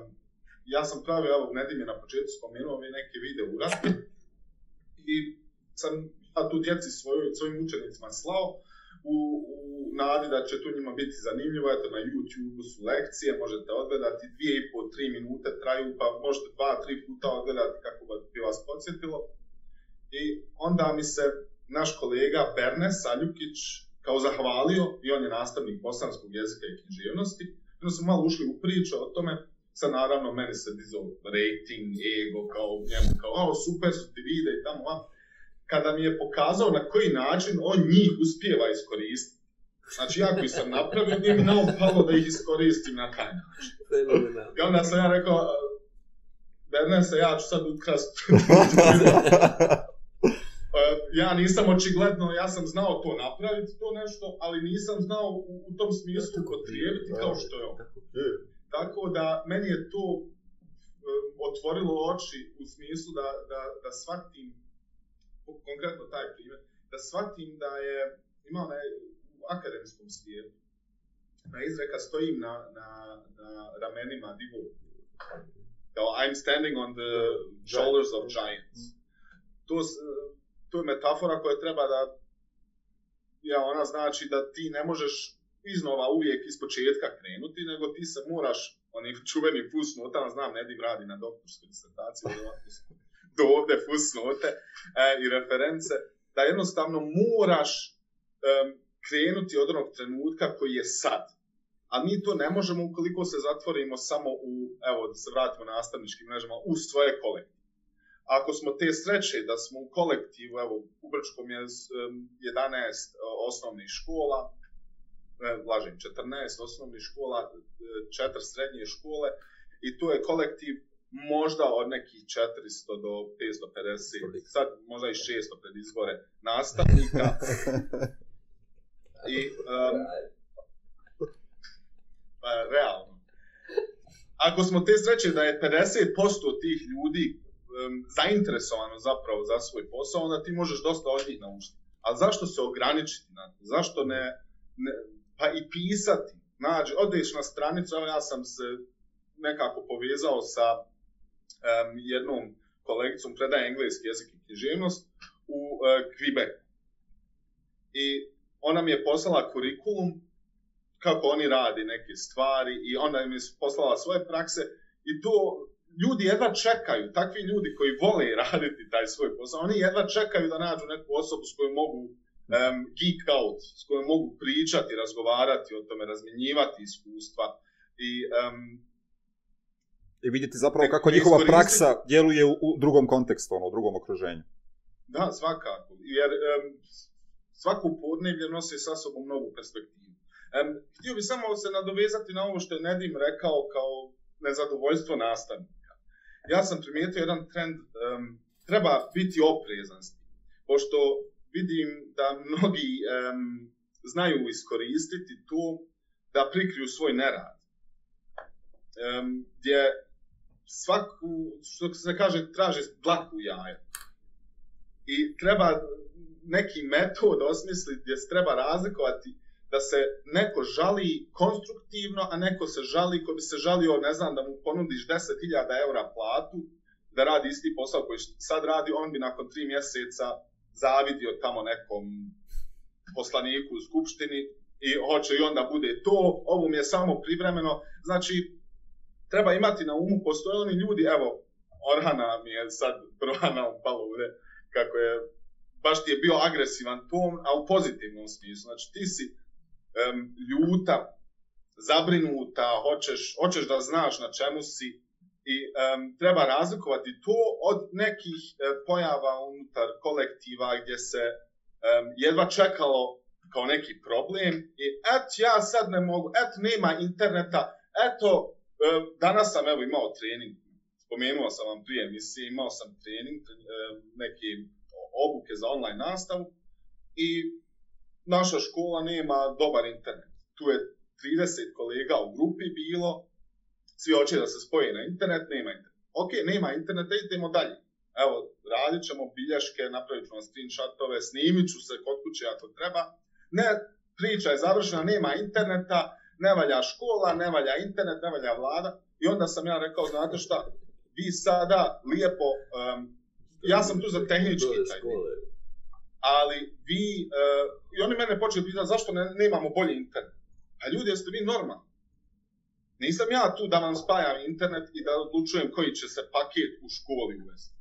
G: ja sam pravio, evo Nedim je na početku spomenuo mi neke video u i sam ja tu djeci svojoj, svojim učenicima slao u, u nadi da će to njima biti zanimljivo, eto na YouTube su lekcije, možete odgledati, dvije i po tri minute traju, pa možete dva, tri puta odgledati kako bi vas podsjetilo. I onda mi se naš kolega Berne Saljukić kao zahvalio, i on je nastavnik bosanskog jezika i književnosti, i onda smo malo ušli u priču o tome, sa naravno meni se dizao rating, ego, kao njemu, kao, o, super su ti vide i tamo, vam kada mi je pokazao na koji način on njih uspjeva iskoristiti. Znači, ja koji sam napravio, nije mi naopalo da ih iskoristim na taj način. I onda sam ja rekao, Bernese, ja ću sad ukrast. Pa, ja nisam očigledno, ja sam znao to napraviti, to nešto, ali nisam znao u, u tom smislu potrijebiti kao što je on. Tako da, meni je to um, otvorilo oči u smislu da, da, da shvatim konkretno taj primjer, da shvatim da je imao na, u akademskom svijetu, na izreka stojim na, na, na ramenima divu, kao I'm standing on the shoulders of giants. To, to je metafora koja treba da, ja, ona znači da ti ne možeš iznova uvijek iz početka krenuti, nego ti se moraš, onim čuvenim pusnu, otan znam, Nedim radi na doktorskoj disertaciji, do ovde fusnote e, i reference, da jednostavno moraš um, krenuti od onog trenutka koji je sad. A mi to ne možemo ukoliko se zatvorimo samo u, evo, da se vratimo na astavničkim mrežama, u svoje kolektive. Ako smo te sreće da smo u kolektivu, evo, u Brčkom je 11 e, osnovnih škola, e, lažem, 14 osnovnih škola, e, četiri srednje škole, i tu je kolektiv možda od nekih 400 do 550, sad možda i 600 pred izbore nastavnika. I, um, pa, realno. Ako smo te sreće da je 50% tih ljudi um, zainteresovano zapravo za svoj posao, onda ti možeš dosta od njih naučiti. Ali zašto se ograničiti na to? Zašto ne, ne, pa i pisati? Nađi, odeš na stranicu, evo ja sam se nekako povezao sa um, jednom kolegicom predaje engleski jezik i književnost u uh, Quebecu. I ona mi je poslala kurikulum kako oni radi neke stvari i ona mi je poslala svoje prakse i to ljudi jedva čekaju, takvi ljudi koji vole raditi taj svoj posao, oni jedva čekaju da nađu neku osobu s kojom mogu um, geek out, s kojom mogu pričati, razgovarati o tome, razmenjivati iskustva i um,
B: i vidjeti zapravo e, kako e, njihova praksa djeluje u, u drugom kontekstu, ono, u drugom okruženju.
G: Da, svakako, jer um, svako podnevlje nosi sa sobom novu perspektivu. Um, htio bi samo se nadovezati na ovo što je Nedim rekao kao nezadovoljstvo nastavnika. Ja sam primijetio jedan trend, um, treba biti oprezan s tim, pošto vidim da mnogi um, znaju iskoristiti to da prikriju svoj nerad. Um, gdje svaku, što se kaže, traže dlaku jaja. I treba neki metod osmisliti gdje se treba razlikovati da se neko žali konstruktivno, a neko se žali ko bi se žalio, ne znam, da mu ponudiš 10.000 eura platu da radi isti posao koji sad radi, on bi nakon tri mjeseca zavidio tamo nekom poslaniku u skupštini i hoće i onda bude to, ovo mi je samo privremeno. Znači, treba imati na umu, postoje oni ljudi, evo, Orhana mi je sad prva na palo ure, kako je, baš ti je bio agresivan ton, a u pozitivnom smislu. Znači, ti si um, ljuta, zabrinuta, hoćeš, hoćeš da znaš na čemu si i um, treba razlikovati to od nekih um, pojava unutar kolektiva gdje se um, jedva čekalo kao neki problem i et ja sad ne mogu, et nema interneta, eto E, danas sam evo imao trening, spomenuo sam vam prije emisije, imao sam trening, e, neke obuke za online nastavu i naša škola nema dobar internet. Tu je 30 kolega u grupi bilo, svi hoće da se spoje na internet, nema internet. Ok, nema interneta, idemo dalje. Evo, radit ćemo bilješke, napravit ćemo screenshotove, snimit ću se kod kuće ako treba. Ne, priča je završena, nema interneta, ne valja škola, ne valja internet, ne valja vlada. I onda sam ja rekao, znate šta, vi sada lijepo, um, ja sam tu za tehnički taj ali vi, uh, i oni mene počeli pitati zašto ne, ne imamo bolji internet. A ljudi, jeste vi normalni? Nisam ja tu da vam spajam internet i da odlučujem koji će se paket u školi uvesti.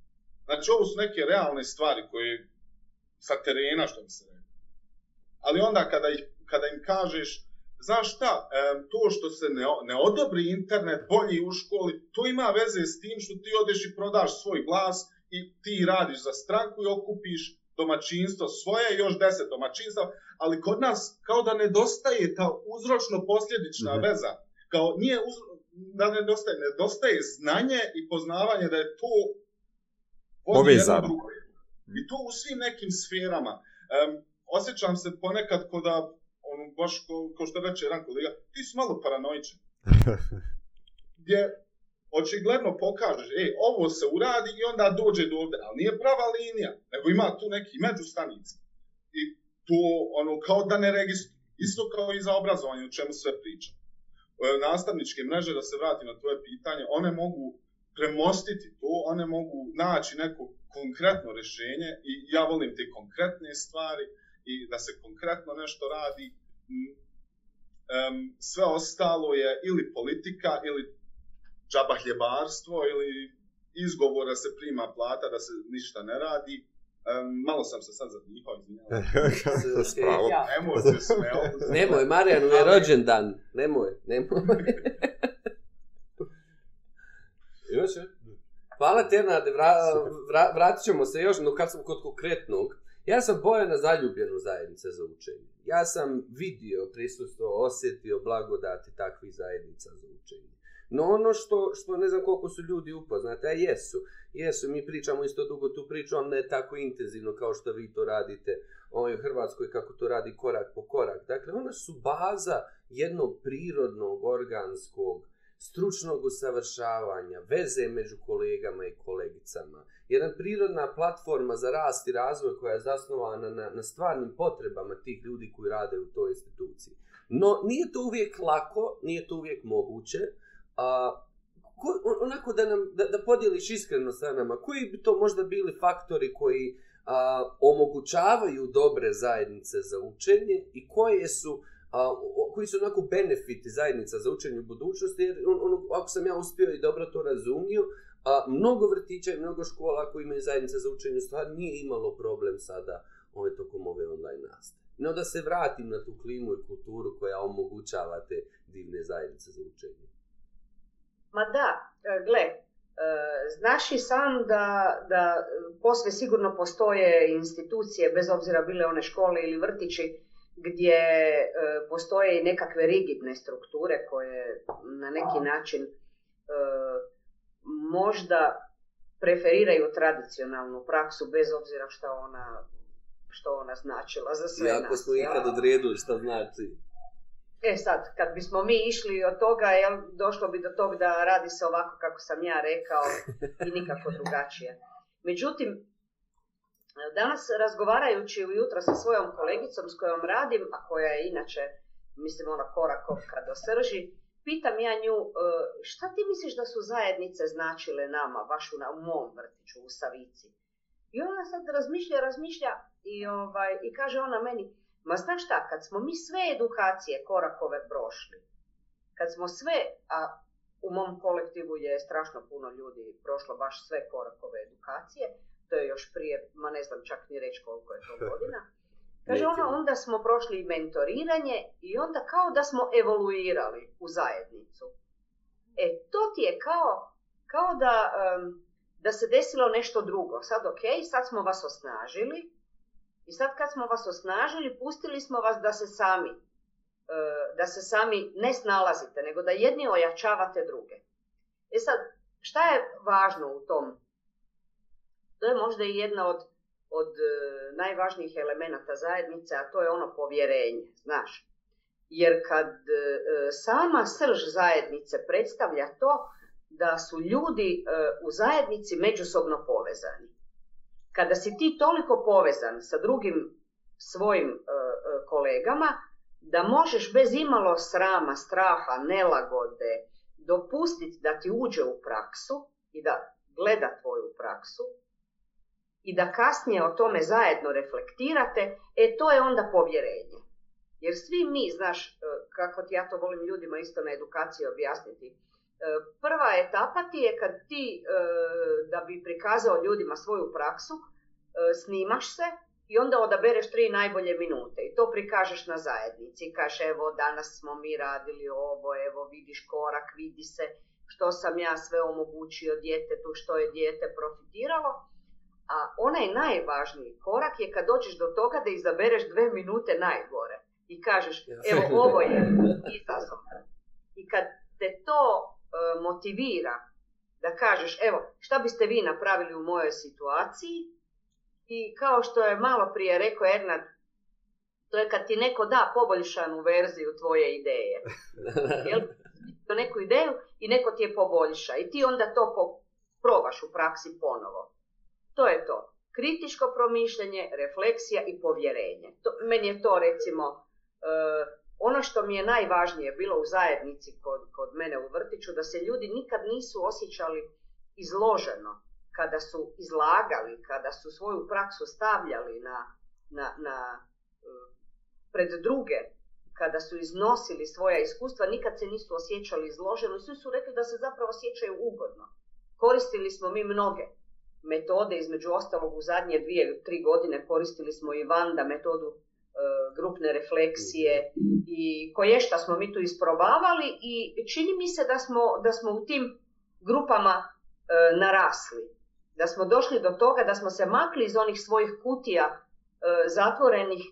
G: Znači, ovo su neke realne stvari koje sa terena, što bi se rekao. Ali onda kada, ih, kada im kažeš, znaš šta, to što se ne, ne odobri internet bolji u školi, to ima veze s tim što ti odeš i prodaš svoj glas i ti radiš za stranku i okupiš domaćinstvo svoje, još deset domaćinstva, ali kod nas kao da nedostaje ta uzročno-posljedična ne. Mhm. veza. Kao nije uzro, da nedostaje, nedostaje znanje i poznavanje da je to
B: povezano.
G: I to u svim nekim sferama. Um, osjećam se ponekad kod on baš ko, ko što reče Ranko Liga, ti si malo paranoičan. Gdje očigledno pokažeš, ej, ovo se uradi i onda dođe do ovde, ali nije prava linija, nego ima tu neki međustanici. I to, ono, kao da ne registruje. Isto kao i za obrazovanje, o čemu sve pričam. E, nastavničke mreže, da se vratim na tvoje pitanje, one mogu premostiti to, one mogu naći neko konkretno rešenje i ja volim te konkretne stvari i da se konkretno nešto radi um, sve ostalo je ili politika ili džabahljebarstvo ili izgovora se prima plata da se ništa ne radi. Um, malo sam se sad zadnjihao, izvinjavam. Spravo. Ja. Nemoj se sve
A: Nemoj, Marijan, je rođen dan. Nemoj, nemoj. Još je. Hvala ti, Ernade, vra, vra, vratit ćemo se još, no kad sam kod konkretnog, Ja sam bojena zaljubljena u zajednice za učenje. Ja sam vidio prisutstvo, osjetio blagodati takvih zajednica za učenje. No ono što, što ne znam koliko su ljudi upoznate, a jesu, jesu, mi pričamo isto dugo tu priču, ali ne tako intenzivno kao što vi to radite ovaj, u Hrvatskoj, kako to radi korak po korak. Dakle, ona su baza jednog prirodnog, organskog, stručnog usavršavanja, veze među kolegama i kolegicama, jedan prirodna platforma za rast i razvoj koja je zasnovana na, na stvarnim potrebama tih ljudi koji rade u toj instituciji. No, nije to uvijek lako, nije to uvijek moguće. A, ko, onako da, nam, da, da podijeliš iskreno sa nama, koji bi to možda bili faktori koji a, omogućavaju dobre zajednice za učenje i koje su a, koji su onako benefiti zajednica za učenje u budućnosti, jer on, on, ako sam ja uspio i dobro to razumio, A mnogo vrtića i mnogo škola koji imaju zajednice za učenje stvar nije imalo problem sada ove tokom ove online nastave. No da se vratim na tu klimu i kulturu koja omogućava te divne zajednice za učenje.
C: Ma da, e, gle, e, znaš i sam da, da posve sigurno postoje institucije, bez obzira bile one škole ili vrtići, gdje e, postoje i nekakve rigidne strukture koje na neki način A možda preferiraju tradicionalnu praksu bez obzira što ona što ona značila za sve nas.
A: Iako smo ikad odredili što znači.
C: E sad, kad bismo mi išli od toga, jel, došlo bi do toga da radi se ovako kako sam ja rekao i nikako drugačije. Međutim, danas razgovarajući ujutro sa svojom kolegicom s kojom radim, a koja je inače, mislim, ona korakovka do srži, uh, pitam ja nju, e, šta ti misliš da su zajednice značile nama, baš u, na, u mom vrtiću, u Savici? I ona sad razmišlja, razmišlja i, ovaj, i kaže ona meni, ma znaš šta, kad smo mi sve edukacije korakove prošli, kad smo sve, a u mom kolektivu je strašno puno ljudi prošlo baš sve korakove edukacije, to je još prije, ma ne znam čak ni reći koliko je to godina, Kaže ona, onda smo prošli mentoriranje i onda kao da smo evoluirali u zajednicu. E, to ti je kao, kao da, um, da se desilo nešto drugo. Sad, ok, sad smo vas osnažili i sad kad smo vas osnažili, pustili smo vas da se sami, uh, da se sami ne snalazite, nego da jedni ojačavate druge. E sad, šta je važno u tom? To je možda i jedna od od e, najvažnijih elemenata zajednice, a to je ono povjerenje, znaš. Jer kad e, e, sama srž zajednice predstavlja to da su ljudi u zajednici međusobno povezani. Kada si ti toliko povezan sa drugim svojim kolegama, da možeš bez imalo srama, straha, nelagode dopustiti da ti uđe u praksu i da gleda tvoju praksu, i da kasnije o tome zajedno reflektirate, e to je onda povjerenje. Jer svi mi, znaš, e, kako ti ja to volim ljudima isto na edukaciji objasniti, e, prva etapa ti je kad ti, e, da bi prikazao ljudima svoju praksu, snimaš se i onda odabereš tri najbolje minute i to prikažeš na zajednici. Kažeš, evo, danas smo mi radili ovo, evo, vidiš korak, vidi se što sam ja sve omogućio djetetu, što je djete profitiralo. A onaj najvažniji korak je kad dođeš do toga da izabereš dve minute najgore i kažeš evo ovo je izazov. I kad te to e, motivira da kažeš evo šta biste vi napravili u mojoj situaciji i kao što je malo prije rekao Ernad, to je kad ti neko da poboljšanu verziju tvoje ideje. Jel? neku ideju i neko ti je poboljša i ti onda to po, probaš u praksi ponovo to je to. Kritiško promišljanje, refleksija i povjerenje. To, meni je to, recimo, e, ono što mi je najvažnije bilo u zajednici kod, kod mene u vrtiću, da se ljudi nikad nisu osjećali izloženo kada su izlagali, kada su svoju praksu stavljali na, na, na, eh, pred druge, kada su iznosili svoja iskustva, nikad se nisu osjećali izloženo i svi su rekli da se zapravo osjećaju ugodno. Koristili smo mi mnoge metode, između ostalog u zadnje dvije, tri godine koristili smo i Vanda metodu e, grupne refleksije i koje šta smo mi tu isprobavali i čini mi se da smo, da smo u tim grupama e, narasli. Da smo došli do toga da smo se makli iz onih svojih kutija e, zatvorenih e,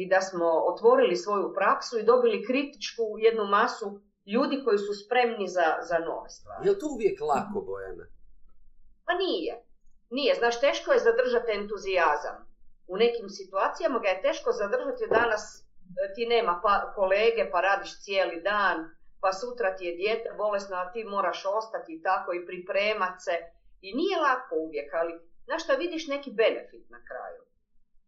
C: i da smo otvorili svoju praksu i dobili kritičku jednu masu ljudi koji su spremni za, za nove stvari.
A: Je to uvijek lako, Bojana?
C: Pa nije. Nije. Znaš, teško je zadržati entuzijazam. U nekim situacijama ga je teško zadržati danas e, ti nema pa, kolege, pa radiš cijeli dan, pa sutra ti je djeta bolesna, a ti moraš ostati tako i pripremat se. I nije lako uvijek, ali znaš šta, vidiš neki benefit na kraju.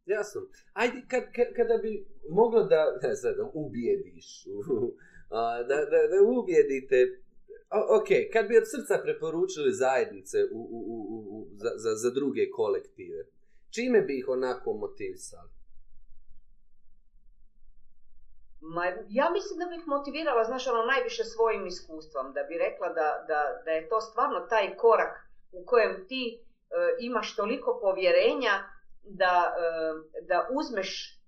A: Jasno. Ajde, kad, kad, kada bi moglo da, ne znam, da ubijediš, da, da, da ubijedite ok, kad bi od srca preporučili zajednice u, u, u, u, u, za, za, za druge kolektive, čime bi ih onako motivisali?
C: Ma, ja mislim da bih motivirala, znaš, ono, najviše svojim iskustvom, da bi rekla da, da, da je to stvarno taj korak u kojem ti e, imaš toliko povjerenja da, e, da uzmeš,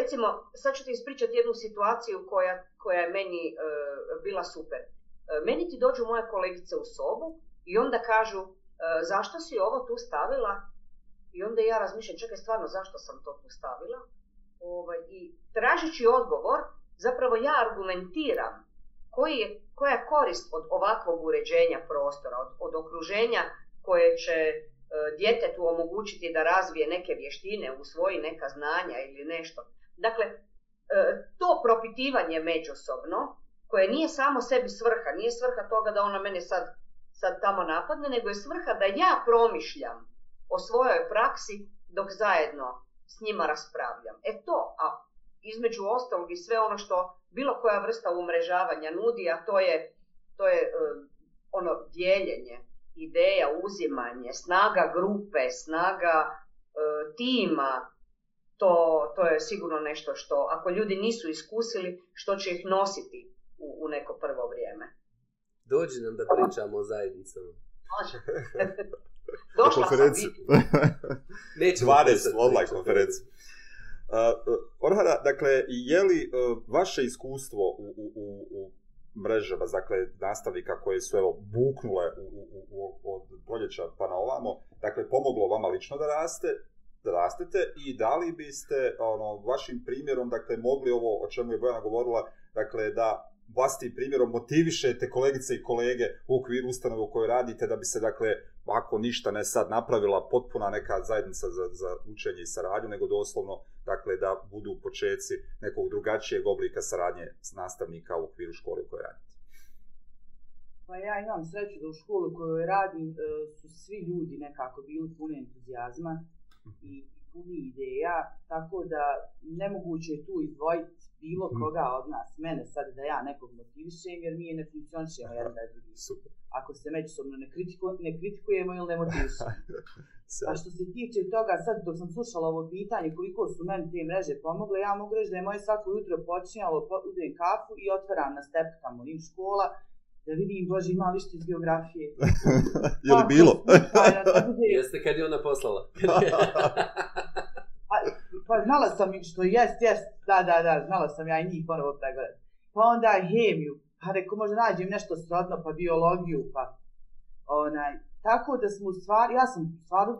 C: recimo, sad ću ti ispričati jednu situaciju koja, koja je meni e, bila super. E, E, meni ti dođu moje kolegice u sobu i onda kažu e, zašto si ovo tu stavila i onda ja razmišljam čekaj stvarno zašto sam to tu stavila ovaj, i tražići odgovor zapravo ja argumentiram koji je, koja je korist od ovakvog uređenja prostora, od, od okruženja koje će e, djetetu omogućiti da razvije neke vještine, usvoji neka znanja ili nešto. Dakle, to propitivanje međusobno, koje nije samo sebi svrha, nije svrha toga da ona mene sad, sad tamo napadne, nego je svrha da ja promišljam o svojoj praksi dok zajedno s njima raspravljam. E to, a između ostalog i sve ono što bilo koja vrsta umrežavanja nudi, a to je, to je um, ono dijeljenje, ideja, uzimanje, snaga grupe, snaga uh, tima, to, to je sigurno nešto što, ako ljudi nisu iskusili, što će ih nositi u, u neko prvo vrijeme.
A: Dođi nam da pričamo o zajednicama. Može.
B: Došla konferenciju. sam. Nećemo pričati. online konferenciju. Uh, Orhara, dakle, je li uh, vaše iskustvo u, u, u, u mrežama, dakle, nastavika koje su, evo, buknule u, u, u, od proljeća pa na ovamo, dakle, pomoglo vama lično da raste, da rastete i da li biste, ono, vašim primjerom, dakle, mogli ovo o čemu je Bojana govorila, dakle, da vlastitim primjerom motivišete kolegice i kolege u okviru ustanove u kojoj radite da bi se, dakle, ako ništa ne sad napravila potpuna neka zajednica za, za učenje i saradnju, nego doslovno, dakle, da budu u početci nekog drugačijeg oblika saradnje s nastavnika u okviru škole u kojoj radite.
C: Pa ja imam sreću da u školu u kojoj radim e, su svi ljudi nekako bili puni entuzijazma mhm. i puni ideja, tako da nemoguće je tu izdvojiti bilo mhm. koga od nas, mene sad da ja nekog motivišem, jer mi je ne funkcionišem jedan bez drugih. Ako se međusobno ne, kritiku, ne kritikujemo ili ne motivišemo. A što se tiče toga, sad dok sam slušala ovo pitanje koliko su meni te mreže pomogle, ja mogu reći da je moje svako jutro počinjalo, udem kafu i otvaram na stepkama u škola, da vidim, Bože, ima li što iz geografije?
B: je li pa, bilo?
A: Pa Jeste kad je ona poslala?
C: pa znala sam im što jest, jest, da, da, da, znala sam ja i njih ponovo pregledati. Pa onda hemiju, pa reko možda nađem nešto srodno, pa biologiju, pa onaj, tako da smo u stvari, ja sam u stvari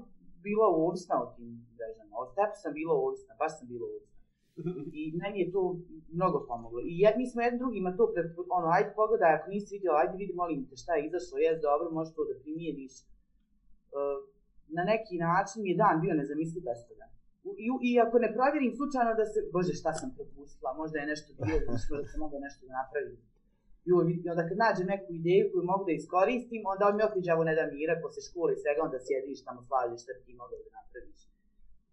C: bila ovisna o tim vežama, od tepu sam bila ovisna, baš sam bila ovisna. I meni je to mnogo pomoglo. I jed, mi smo jedni drugima to, pre, ono, ajde pogledaj, ako nisi vidio, ajde vidi, molim te šta je izašlo, jest dobro, možeš to da primijeniš. Uh, na neki način mi je dan bio nezamisli bez toga. I, i ako ne provjerim slučajno da se, bože šta sam propustila, možda je nešto bilo, možda se mogu nešto da napravim. I onda kad nađem neku ideju koju mogu da iskoristim, onda on mi opiđa ovo ne da mira, posle škole i svega, onda sjediš tamo, slaviš šta ti mogu da napraviš.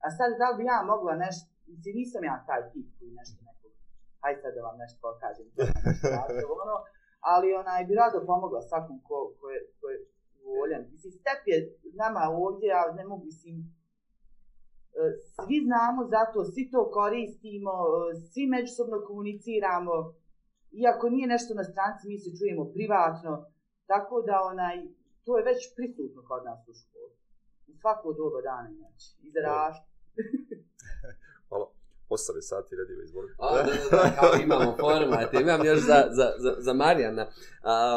C: A sad, da li bi ja mogla nešto, mislim, nisam ja taj tip koji nešto neko, hajde sad da vam nešto pokažem, da nešto ono, ali ona bi rado pomogla svakom ko, ko, je, ko je voljen. Mislim, step je nama ovdje, ja ne mogu, mislim, si E, svi znamo za to, svi to koristimo, e, svi međusobno komuniciramo. Iako nije nešto na stranci, mi se čujemo privatno. Tako da onaj, to je već prisutno kod nas u školu. U svako doba dana i znači, noć. I za raš.
B: Hvala. Osave sati radiva izvoli. da,
A: da, da, kao imamo format. Imam još za, za, za, za Marijana.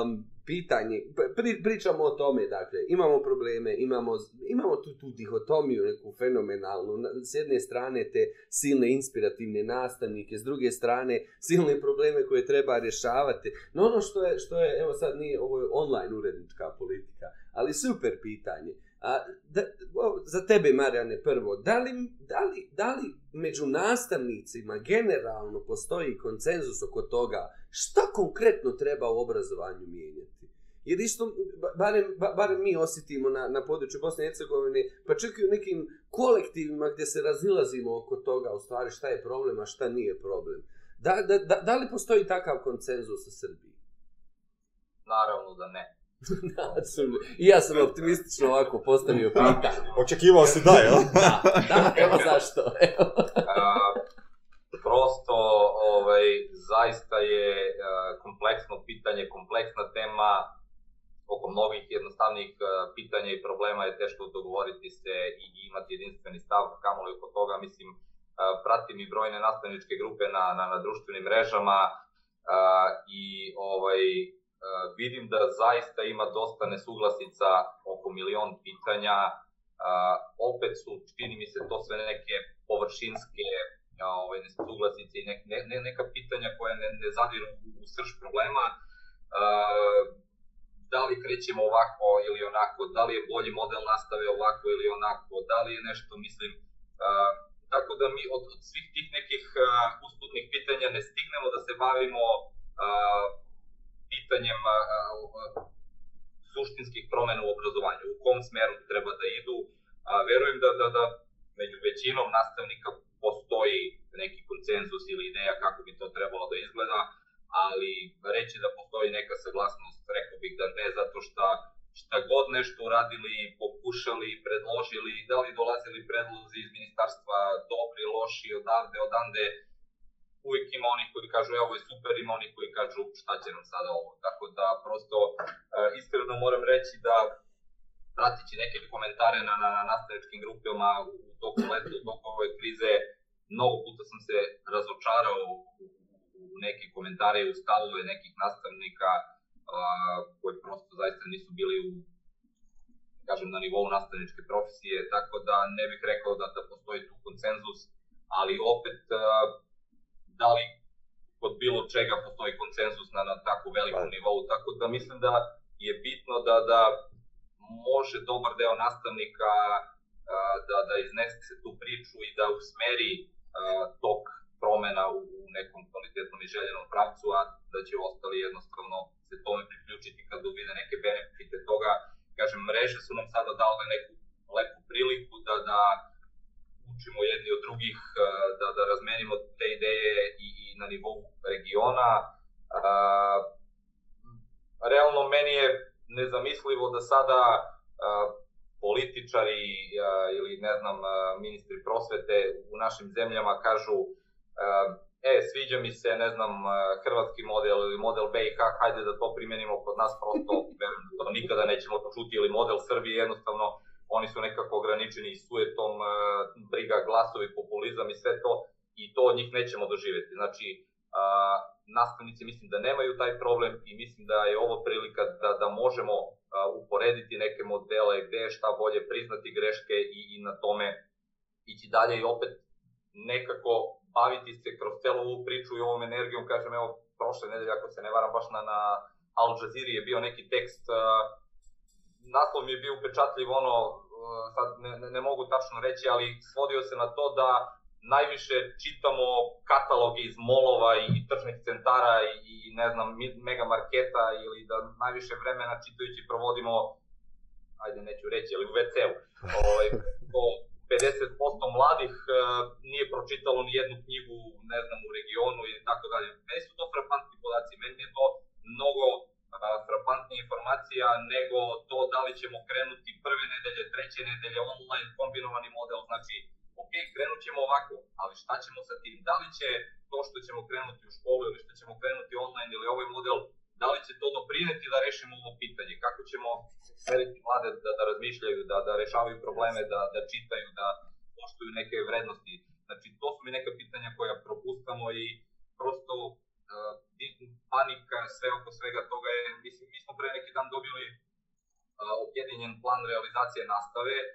A: Um, pitanje, pri, pričamo o tome, dakle, imamo probleme, imamo, imamo tu, tu dihotomiju neku fenomenalnu, s jedne strane te silne inspirativne nastavnike, s druge strane silne probleme koje treba rješavati. No ono što je, što je evo sad nije, ovo je online urednička politika, ali super pitanje. A, da, o, za tebe, Marjane, prvo, da li, da, li, da li među nastavnicima generalno postoji koncenzus oko toga Šta konkretno treba u obrazovanju mijenjati? Jer isto, barem, barem mi osjetimo na, na području Bosne i Hercegovine, pa čak i u nekim kolektivima gdje se razilazimo oko toga, u stvari šta je problem, a šta nije problem. Da, da, da, da li postoji takav koncenzus sa Srbiji?
H: Naravno da ne.
A: I ja sam optimistično ovako postavio pita.
B: Očekivao si da, jel?
A: da, da, evo zašto. Evo.
H: prosto, ovaj, zaista je kompleksno pitanje, kompleksna tema, oko mnogih jednostavnih e, pitanja i problema je teško dogovoriti se i imati jedinstveni stav kamo li oko toga. Mislim, e, pratim i brojne nastavničke grupe na, na, na društvenim mrežama e, i ovaj, vidim da zaista ima dosta nesuglasica oko milion pitanja. opet su, čini mi se, to sve neke površinske ovaj, nesuglasice i ne, ne, neka pitanja koja ne, ne zadiru u srž problema. Uh, da li krećemo ovako ili onako, da li je bolji model nastave ovako ili onako, da li je nešto, mislim, uh, tako da mi od, od svih tih nekih uh, usputnih pitanja ne stignemo da se bavimo uh, pitanjem uh, suštinskih promjena u obrazovanju, u kom smeru treba da idu. Uh, verujem da, da, da među većinom nastavnika postoji neki koncenzus ili ideja kako bi to trebalo da izgleda, uh, ali reći da postoji neka saglasnost, rekao bih da ne, zato što šta god nešto uradili, pokušali, predložili, da li dolazili predlozi iz ministarstva, dobri, loši, odavde, odande, uvijek ima onih koji kažu evo je super, ima onih koji kažu šta će nam sada ovo. Tako da prosto e, iskreno moram reći da pratići neke komentare na, na nastavničkim grupama u toku leta, u toku ove krize, mnogo puta sam se razočarao u, u neke komentare u stavove nekih nastavnika a, koji prosto zaista nisu bili u kažem na nivou nastavničke profesije, tako da ne bih rekao da, da postoji tu koncenzus, ali opet a, da li kod bilo čega postoji koncenzus na, na tako velikom pa. nivou, tako da mislim da je bitno da da može dobar deo nastavnika a, da, da iznese tu priču i da usmeri a, tok promena u nekom kvalitetnom i željenom pravcu, a da će ostali jednostavno se tome priključiti kad dobije neke benefite toga. Kažem, mreže su nam sada dale neku lepu priliku da, da učimo jedni od drugih, eh, da, da razmenimo te ideje i, i na nivou regiona. A, eh, realno, meni je nezamislivo da sada a, eh, političari a, ili ne znam, a, ministri prosvete u našim zemljama kažu Ehm, e, sviđa mi se, ne znam, eh, hrvatski model ili model BiH, hajde da to primjenimo kod nas, prosto to nikada nećemo to čuti, ili model Srbije, jednostavno, oni su nekako ograničeni sujetom, eh, briga, glasovi, populizam i sve to, i to od njih nećemo doživjeti. Znači, a, eh, nastavnici mislim da nemaju taj problem i mislim da je ovo prilika da, da možemo a, uporediti neke modele gde je šta bolje priznati greške i, i na tome ići dalje i opet nekako baviti se kroz celu ovu priču i ovom energijom, kažem, evo, prošle nedelje, ako se ne varam, baš na, na Al Jazeera je bio neki tekst, uh, naslov mi je bio upečatljiv, ono, uh, sad ne, ne, ne mogu tačno reći, ali svodio se na to da najviše čitamo kataloge iz molova i tržnih centara i, i ne znam, megamarketa ili da najviše vremena čitajući provodimo, ajde neću reći, ali u WC-u. Ovaj, 50% mladih e, nije pročitalo ni jednu knjigu, ne znam, u regionu ili tako dalje. Meni su to frapantni podaci, meni je to mnogo a, e, frapantnija informacija nego to da li ćemo krenuti prve nedelje, treće nedelje, online, kombinovani model, znači ok, krenut ćemo ovako, ali šta ćemo sa tim, da li će to što ćemo krenuti u školu ili što ćemo krenuti online ili ovaj model da li će to doprineti da rešimo ovo pitanje, kako ćemo sveriti mlade da, da razmišljaju, da, da rešavaju probleme, da, da čitaju, da poštuju neke vrednosti. Znači, to su mi neka pitanja koja propustamo i prosto uh, panika sve oko svega toga je, mislim, mi smo pre neki dan dobili uh, objedinjen plan realizacije nastave, e,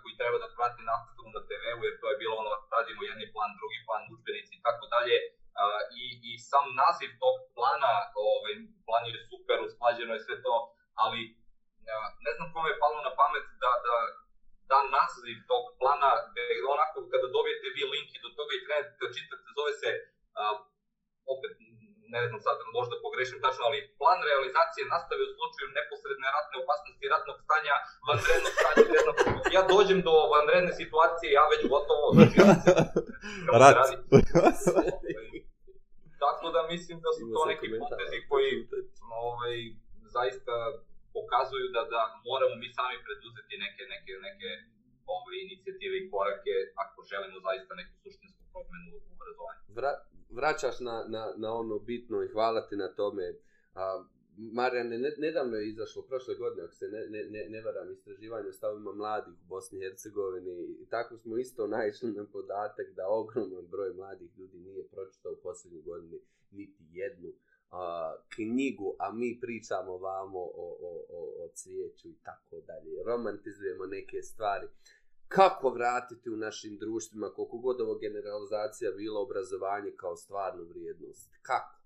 H: koji treba da prati nastavu na TV-u, jer to je bilo ono, radimo jedni plan, drugi plan, učbenici i tako dalje i, i sam naziv tog plana, ovaj, plan je super, usklađeno je sve to, ali a, ne znam kome je palo na pamet da, da da naziv tog plana, da je onako kada dobijete vi link i do toga i krenete da čitate, zove se, a, opet ne znam sad, možda pogrešim tačno, ali plan realizacije nastave u slučaju neposredne ratne opasnosti, ratnog stanja, vanredno stanje, vredno, ja dođem do vanredne situacije, ja već gotovo, znači, ja se, kako Rat. se radi. Tako da mislim da su to neki potezi koji ovaj, zaista pokazuju da da moramo mi sami preduzeti neke neke neke ovaj, inicijative i korake ako želimo zaista neku suštinsku promjenu u obrazovanju. Vra,
A: vraćaš na, na, na ono bitno i hvala ti na tome. A, Marijane, nedavno je izašlo, prošle godine, ako se ne, ne, ne, ne varam, istraživanje o stavima mladih u Bosni i Hercegovini i tako smo isto naišli na podatak da ogroman broj mladih ljudi nije pročitao u posljednjoj godini niti jednu a, knjigu, a mi pričamo vamo o, o, o, o cvijeću i tako dalje. Romantizujemo neke stvari. Kako vratiti u našim društvima, koliko god ovo generalizacija bila obrazovanje kao stvarnu vrijednost? Kako?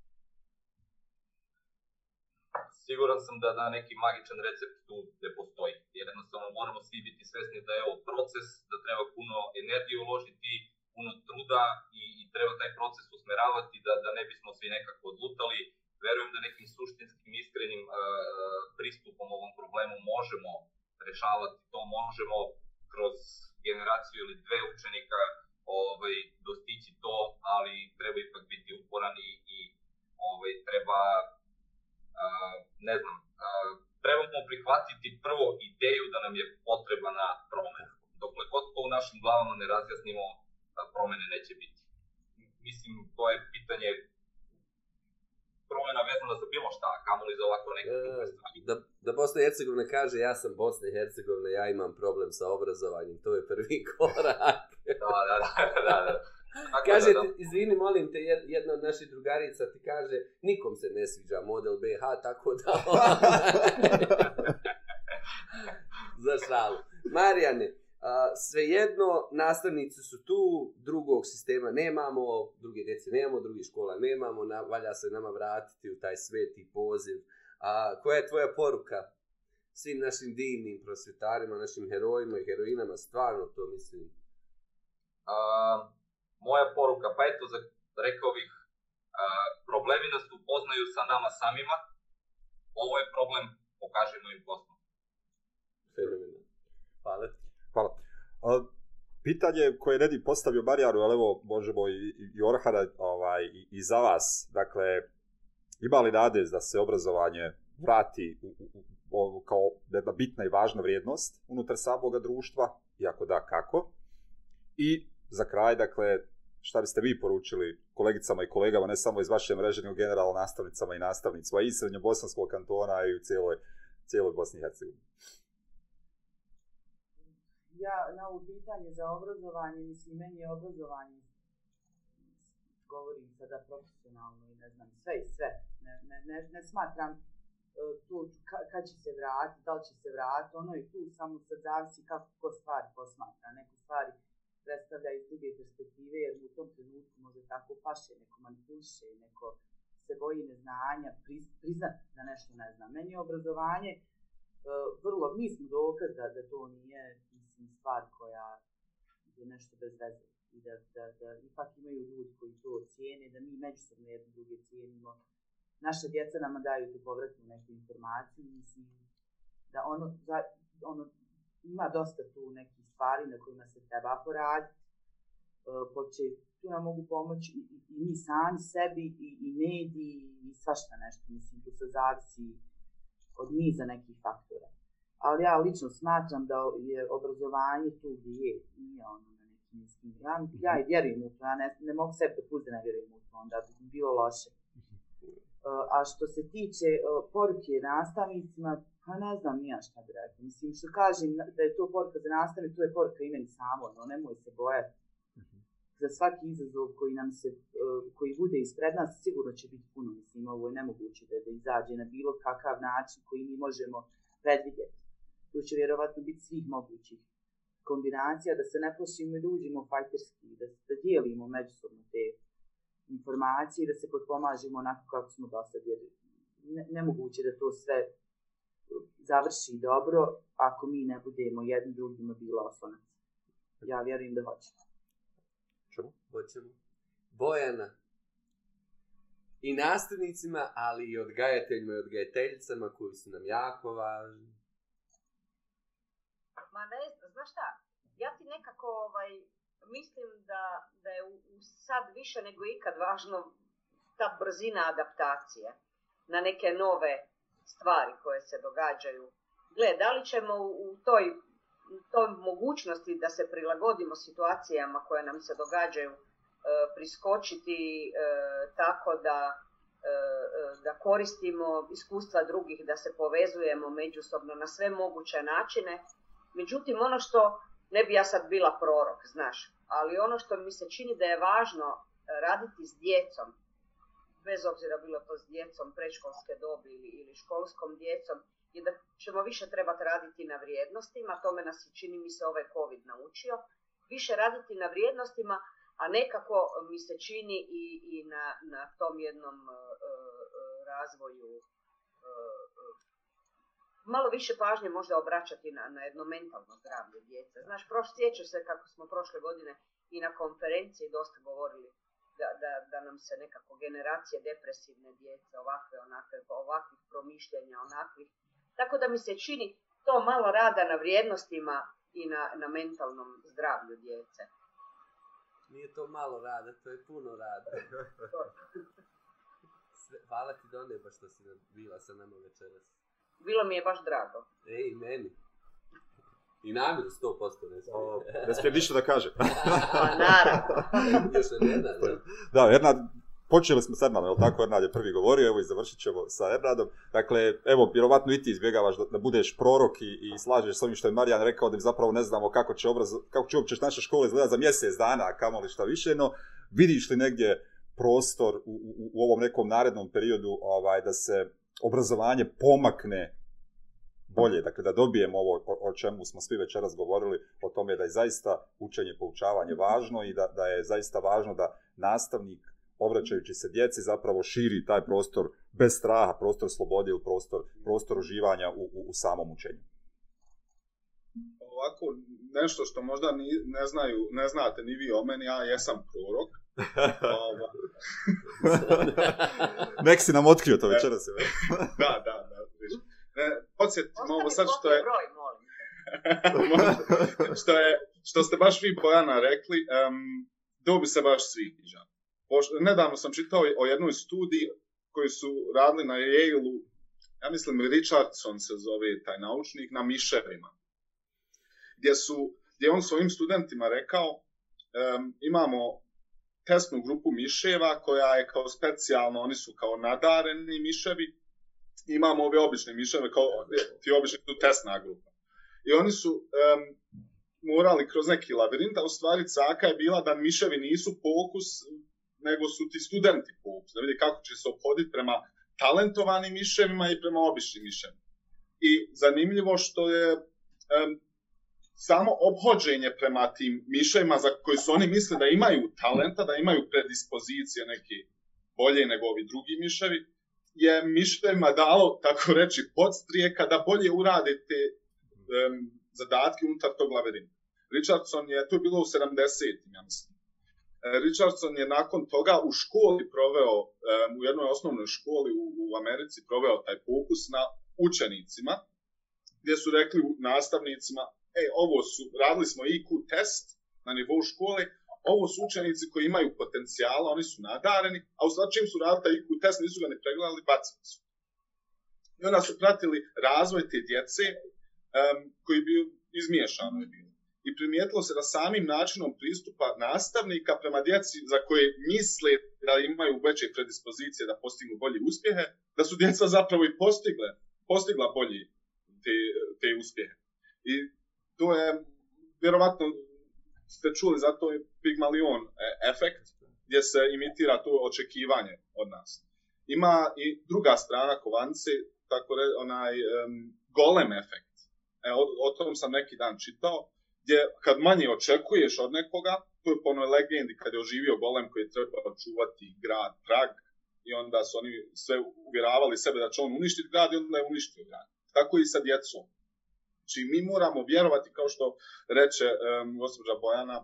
H: siguran sam da, da neki magičan recept tu ne postoji. Jednostavno moramo svi biti svesni da je ovo proces, da treba puno energije uložiti, puno truda i, i treba taj proces usmeravati da, da ne bismo svi nekako odlutali. Verujem da nekim suštinskim iskrenim uh, pristupom ovom problemu možemo rešavati to, možemo kroz generaciju ili dve učenika ovaj, dostići to, ali treba ipak biti uporan i, i ovaj, treba uh, ne znam, uh, trebamo prihvatiti prvo ideju da nam je potrebna promena. Dokle god to u našim glavama ne razjasnimo, da promene neće biti. Mislim, to je pitanje promena vezana za bilo šta, kamoli za ovako neke e, stvari.
A: Da, da Bosna i Hercegovina kaže ja sam Bosna i Hercegovina, ja imam problem sa obrazovanjem, to je prvi korak.
H: da, da, da, da. da
A: kaže, da, da. izvini, molim te, jedna od naših drugarica ti kaže, nikom se ne sviđa model BH, tako da... Za šalu. Marijane, svejedno, nastavnici su tu, drugog sistema nemamo, druge djece nemamo, drugih škola nemamo, na, valja se nama vratiti u taj sveti poziv. A, koja je tvoja poruka svim našim divnim prosvjetarima, našim herojima i heroinama, stvarno to mislim?
H: A, moja poruka, pa eto, za, rekao bih, a, problemi nas upoznaju sa nama samima, ovo je problem, pokažemo im
B: posto. Hvala. Hvala. A, pitanje koje je Nedim postavio Marijanu, ali evo, možemo i, i Orhana ovaj, i, i za vas, dakle, ima li nade da se obrazovanje vrati u, u, u kao jedna bitna i važna vrijednost unutar samog društva, iako da, kako. I za kraj, dakle, šta biste vi poručili kolegicama i kolegama, ne samo iz vaše mreže, nego generalno nastavnicama i nastavnicama i srednjobosanskog kantona i u cijeloj, cijeloj Bosni i Hercegovini?
C: Ja, na ovo pitanje za obrazovanje, mislim, meni je obrazovanje, govorim sada profesionalno i ne znam, sve i sve, ne, ne, ne, ne smatram uh, tu ka, kad će se vratiti, da li će se vratiti, ono je tu, samo sad zavisi kako ko stvari posmatra, neko stvari predstavlja iz druge perspektive, jer u tom trenutku može tako paše, neko manipuliše, neko se boji neznanja, priznat da nešto ne zna. Meni je obrazovanje e, vrlo, mi smo dokaz da, da to nije mislim, stvar koja je nešto bez veze. I da, da, da ipak imaju ljudi koji to cijene, da mi međusobno jedno druge cijenimo. Naše djeca nama daju tu povratnu neku informaciju, mislim, da ono, za, ono ima dosta tu nekih stvari na kojima se treba poraditi. Poče, tu nam mogu pomoći i, i, i mi sami sebi, i, i mediji, i svašta nešto. Mislim, tu se zavisi od niza nekih faktora. Ali ja lično smatram da je obrazovanje tu gdje je, nije ono na neki mislim. Mhm. Ja, ja i vjerujem u to, ja ne, ne mogu sebi da pude ne vjerujem u to, onda bi bilo loše. Mhm. E, a što se tiče e, poruke nastavnicima, Pa ne znam, nija šta bi rekao. Mislim, što kažem da je to poruka za nastavnik, to je poruka i meni samo, no nemoj se bojati. Mm -hmm. Za svaki izazov koji nam se, uh, koji bude ispred nas, sigurno će biti puno. Mislim, ovo je nemoguće da, je da izađe na bilo kakav način koji mi možemo predvidjeti. Tu će vjerovatno biti svih mogućih kombinacija, da se ne plašimo i da uđimo fajterski, da, da dijelimo međusobno te informacije i da se potpomažimo onako kako smo do sad. Jer ne, nemoguće da to sve završi dobro ako mi ne budemo jedni drugima bilo oslonac. Ja vjerujem da hoćemo.
A: Čemu? Hoćemo. Bojana. I nastavnicima, ali i odgajateljima i odgajateljicama koji su nam jako važni.
C: Ma ne, znaš šta? Ja ti nekako ovaj, mislim da, da je u, u sad više nego ikad važno ta brzina adaptacije na neke nove stvari koje se događaju. Gle, da li ćemo u toj, u toj mogućnosti da se prilagodimo situacijama koje nam se događaju e, priskočiti e, tako da e, e, da koristimo iskustva drugih, da se povezujemo međusobno na sve moguće načine. Međutim, ono što, ne bi ja sad bila prorok, znaš, ali ono što mi se čini da je važno raditi s djecom, bez obzira bilo to s djecom preškolske dobi ili, ili školskom djecom, je da ćemo više trebati raditi na vrijednostima, tome nas i čini mi se ovaj COVID naučio, više raditi na vrijednostima, a nekako mi se čini i, i na, na tom jednom uh, uh, razvoju uh, malo više pažnje možda obraćati na, na jedno mentalno zdravlje djece. Znaš, prošli sjeća se kako smo prošle godine i na konferenciji dosta govorili da, da, da nam se nekako generacije depresivne djece, ovakve, onakve, ovakvih promišljenja, onakvih. Tako da mi se čini to malo rada na vrijednostima i na, na mentalnom zdravlju djece.
A: Nije to malo rada, to je puno rada. Sve, hvala ti do neba što si
C: bila
A: sa nama večeras.
C: Bilo mi je baš drago.
A: Ej, meni.
H: I
B: namjeru 100%
H: posto ne
B: Da
C: ste
B: ništa da kaže. Naravno.
C: Još jedna, da. Da, jedna,
B: počeli smo s Ernadom, je li tako? Ernad je prvi govorio, evo i završit ćemo sa Ernadom. Dakle, evo, vjerovatno i ti izbjegavaš da, da budeš prorok i, i slažeš s ovim što je Marijan rekao, da mi zapravo ne znamo kako će, obraz, kako će uopće naša škola izgledati za mjesec dana, kamo li šta više, no vidiš li negdje prostor u, u, u ovom nekom narednom periodu ovaj, da se obrazovanje pomakne bolje, dakle da dobijemo ovo o čemu smo svi večeras govorili, o tome da je zaista učenje, poučavanje važno i da, da je zaista važno da nastavnik, obraćajući se djeci, zapravo širi taj prostor bez straha, prostor slobode ili prostor, prostor uživanja u, u, u samom učenju.
I: Ovako, nešto što možda ni, ne, znaju, ne znate ni vi o meni, ja jesam prorok.
B: Ovaj. Nek si nam otkrio to e, večeras.
I: da, da, da. E, podsjetimo ovo sad što je... Broj, molim. što je... Što ste baš vi, Bojana, rekli, um, dobi se baš sviđa. Nedavno sam čitao o jednoj studiji koji su radili na Yale-u, ja mislim Richardson se zove taj naučnik, na miševima. Gdje, su, gdje on svojim studentima rekao, um, imamo testnu grupu miševa koja je kao specijalno, oni su kao nadareni miševi, imamo ove obične miševe, kao e, ti obični tu testna grupa. I oni su um, morali kroz neki labirint, a u stvari caka je bila da miševi nisu pokus, nego su ti studenti pokus, da vidi kako će se obhoditi prema talentovanim miševima i prema običnim miševima. I zanimljivo što je um, samo obhođenje prema tim miševima za koji su oni misle da imaju talenta, da imaju predispozicije neke bolje nego ovi drugi miševi, je mišljenima dalo, tako reći, podstrijeka da bolje urade te um, zadatke unutar tog laverina. Richardson je, to je bilo u 70-im, ja mislim. E, Richardson je nakon toga u školi proveo, um, u jednoj osnovnoj školi u, u Americi proveo taj pokus na učenicima, gdje su rekli nastavnicima, e, ovo su, radili smo IQ test na nivou škole, ovo su učenici koji imaju potencijala, oni su nadareni, a u sladčijem su radili taj IQ test, nisu ga ne pregledali, bacili su. I onda su pratili razvoj te djece um, koji bi izmiješano je bilo. I primijetilo se da samim načinom pristupa nastavnika prema djeci za koje misle da imaju veće predispozicije da postignu bolje uspjehe, da su djeca zapravo i postigle, postigla bolje te, te uspjehe. I to je vjerovatno ste čuli za to Pigmalion e, efekt, gdje se imitira to očekivanje od nas. Ima i druga strana kovanci, tako re, onaj um, golem efekt. E, o, o tom sam neki dan čitao, gdje kad manje očekuješ od nekoga, to je po onoj legendi kad je oživio golem koji je trebao čuvati grad Prag, i onda su oni sve uvjeravali sebe da će on uništiti grad i onda je uništio grad. Tako i sa djecom. Znači, mi moramo vjerovati, kao što reče um, gospođa Bojana,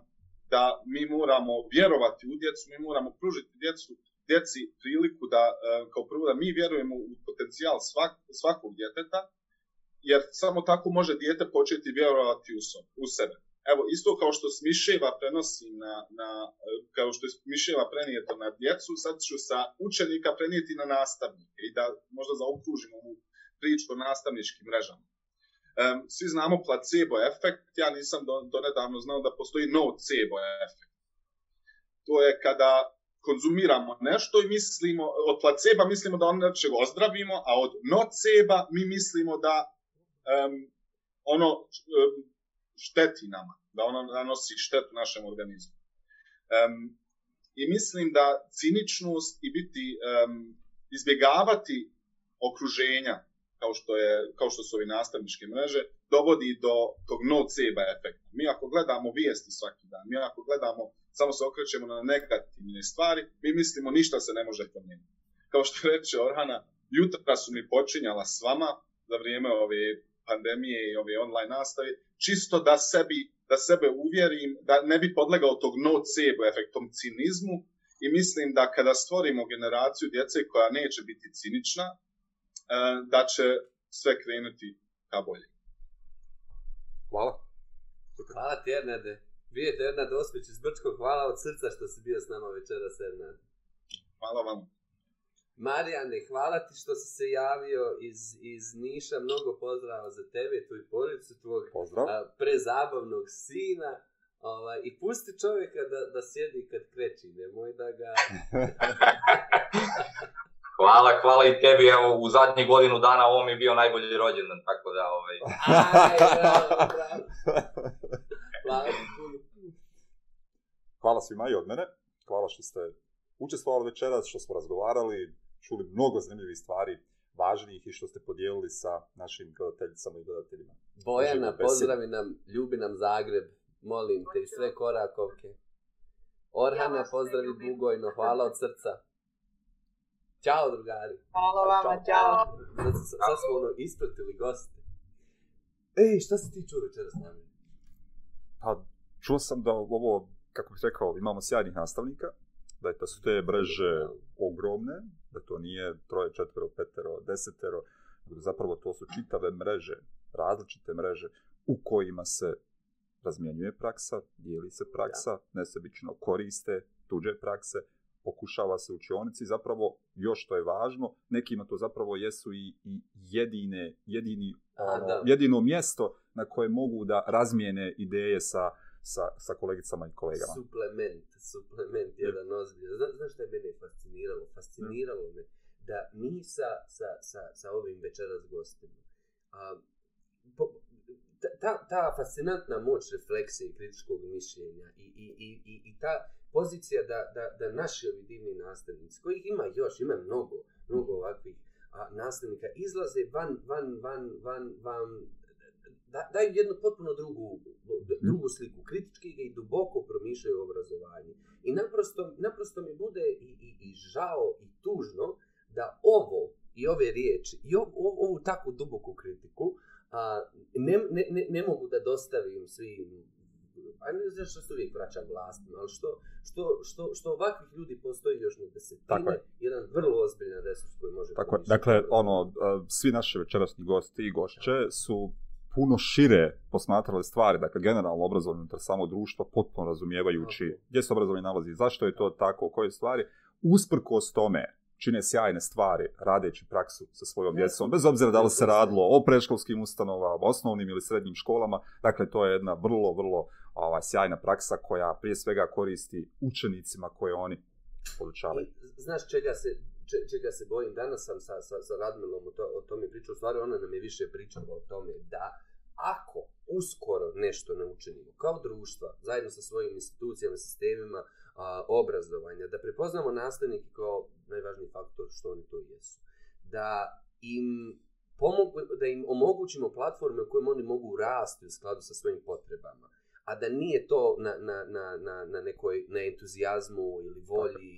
I: da mi moramo vjerovati u djecu, mi moramo pružiti djecu, djeci priliku da, um, kao prvo, da mi vjerujemo u potencijal svak, svakog djeteta, jer samo tako može djete početi vjerovati u, so, u sebe. Evo, isto kao što smiševa prenosi na, na kao što smiševa prenijeto na djecu, sad ću sa učenika prenijeti na nastavnike i da možda zaokružim ovu priču o nastavničkim mrežama. Um, svi znamo placebo efekt, ja nisam do, donedavno znao da postoji nocebo efekt. To je kada konzumiramo nešto i mislimo, od placeba mislimo da ono nečeg ozdravimo, a od noceba mi mislimo da um, ono um, šteti nama, da ono nanosi štetu našem organizmu. Um, I mislim da ciničnost i biti um, izbjegavati okruženja kao što, je, kao što su ovi nastavničke mreže, dovodi do tog noceba efekta. Mi ako gledamo vijesti svaki dan, mi ako gledamo, samo se okrećemo na negativne stvari, mi mislimo ništa se ne može promijeniti. Kao što reče Orhana, jutra su mi počinjala s vama za vrijeme ove pandemije i ove online nastave, čisto da sebi da sebe uvjerim, da ne bi podlegao tog nocebo efektom cinizmu i mislim da kada stvorimo generaciju djece koja neće biti cinična, E, da će sve krenuti ka bolje.
A: Hvala. Hvala ti, Ernade. Bije te, Ernade, osmić iz Brčko. Hvala od srca što si bio s nama večera, Ernade.
I: Hvala vam.
A: Marijane, hvala ti što si se javio iz, iz Niša. Mnogo pozdrava za tebe, tvoj porodicu, tvog Pozdrav. prezabavnog sina. Ova, I pusti čovjeka da, da sjedi kad kreći, nemoj da ga...
J: Hvala, hvala i tebi. Evo, u zadnji godinu dana ovo mi je bio najbolji rođendan, tako da... Ovaj...
B: hvala svima i od mene. Hvala što ste učestvovali večeras, što smo razgovarali, čuli mnogo zanimljivih stvari, važnijih i što ste podijelili sa našim gledateljicama i gledateljima.
A: Bojana, pozdravi nam, ljubi nam Zagreb, molim te i sve korakovke. Orhane, pozdravi Bugojno, hvala od srca. Ćao
C: drugari. Hvala vama,
A: čao. Znači, sad smo ono ispratili goste. Ej, šta si ti čuo večeras na mene?
B: Pa, čuo sam da ovo, kako bih rekao, imamo sjajnih nastavnika, da je, su te breže ogromne, da to nije troje, četvero, petero, desetero, zapravo to su čitave mreže, različite mreže u kojima se razmjenjuje praksa, dijeli se praksa, nesebično koriste tuđe prakse, pokušava se učionici zapravo još što je važno nekima to zapravo jesu i, i jedine jedini ono, A, jedino mjesto na koje mogu da razmijene ideje sa sa, sa kolegicama i kolegama
A: suplement suplement jedan ja. ozbilj Zna, znaš što je mene fasciniralo fasciniralo ja. me da mi sa, sa, sa, sa ovim večeras gostima a, po, ta, ta fascinantna moć refleksije i kritičkog mišljenja i, i, i, i, i ta pozicija da, da, da naši ovi divni nastavnici, kojih ima još, ima mnogo, mnogo ovakvih a, nastavnika, izlaze van, van, van, van, van, da, daju jednu potpuno drugu, mhm. drugu sliku, kritički ga i duboko promišljaju obrazovanje. I naprosto, naprosto mi bude i, i, i žao i tužno da ovo i ove riječi i ovu, ovu takvu duboku kritiku a, ne, ne, ne, ne mogu da dostavim svim pa ne znaš što se uvijek vraća vlast, ali što, što, što, što ovakvih ljudi postoji još na desetine, Tako je. jedan vrlo ozbiljan resurs
B: koji
A: može Tako
B: pomoći. Dakle, ono, e, svi naše večerasni gosti i gošće su puno šire posmatrali stvari, dakle generalno obrazovanje unutar samo društva, potpuno razumijevajući okay. gdje se obrazovanje nalazi, zašto je to tako, koje stvari, usprkos tome čine sjajne stvari radeći praksu sa svojom ne, djecom, bez obzira da li se radilo o preškolskim ustanovama, osnovnim ili srednjim školama, dakle to je jedna vrlo, vrlo uh, ovaj, sjajna praksa koja prije svega koristi učenicima koje oni podučavaju.
A: Znaš čega se, če, čega se bojim? Danas sam sa, sa, sa Radmilom o, to, o tome pričao, u stvari ona nam je više pričala o tome da ako uskoro nešto ne učinimo kao društva, zajedno sa svojim institucijama, sistemima, a, obrazovanja, da prepoznamo nastavnike kao najvažniji faktor što oni to jesu. Da im pomogu, da im omogućimo platforme u kojima oni mogu rasti u skladu sa svojim potrebama a da nije to na, na, na, na, na nekoj na entuzijazmu ili volji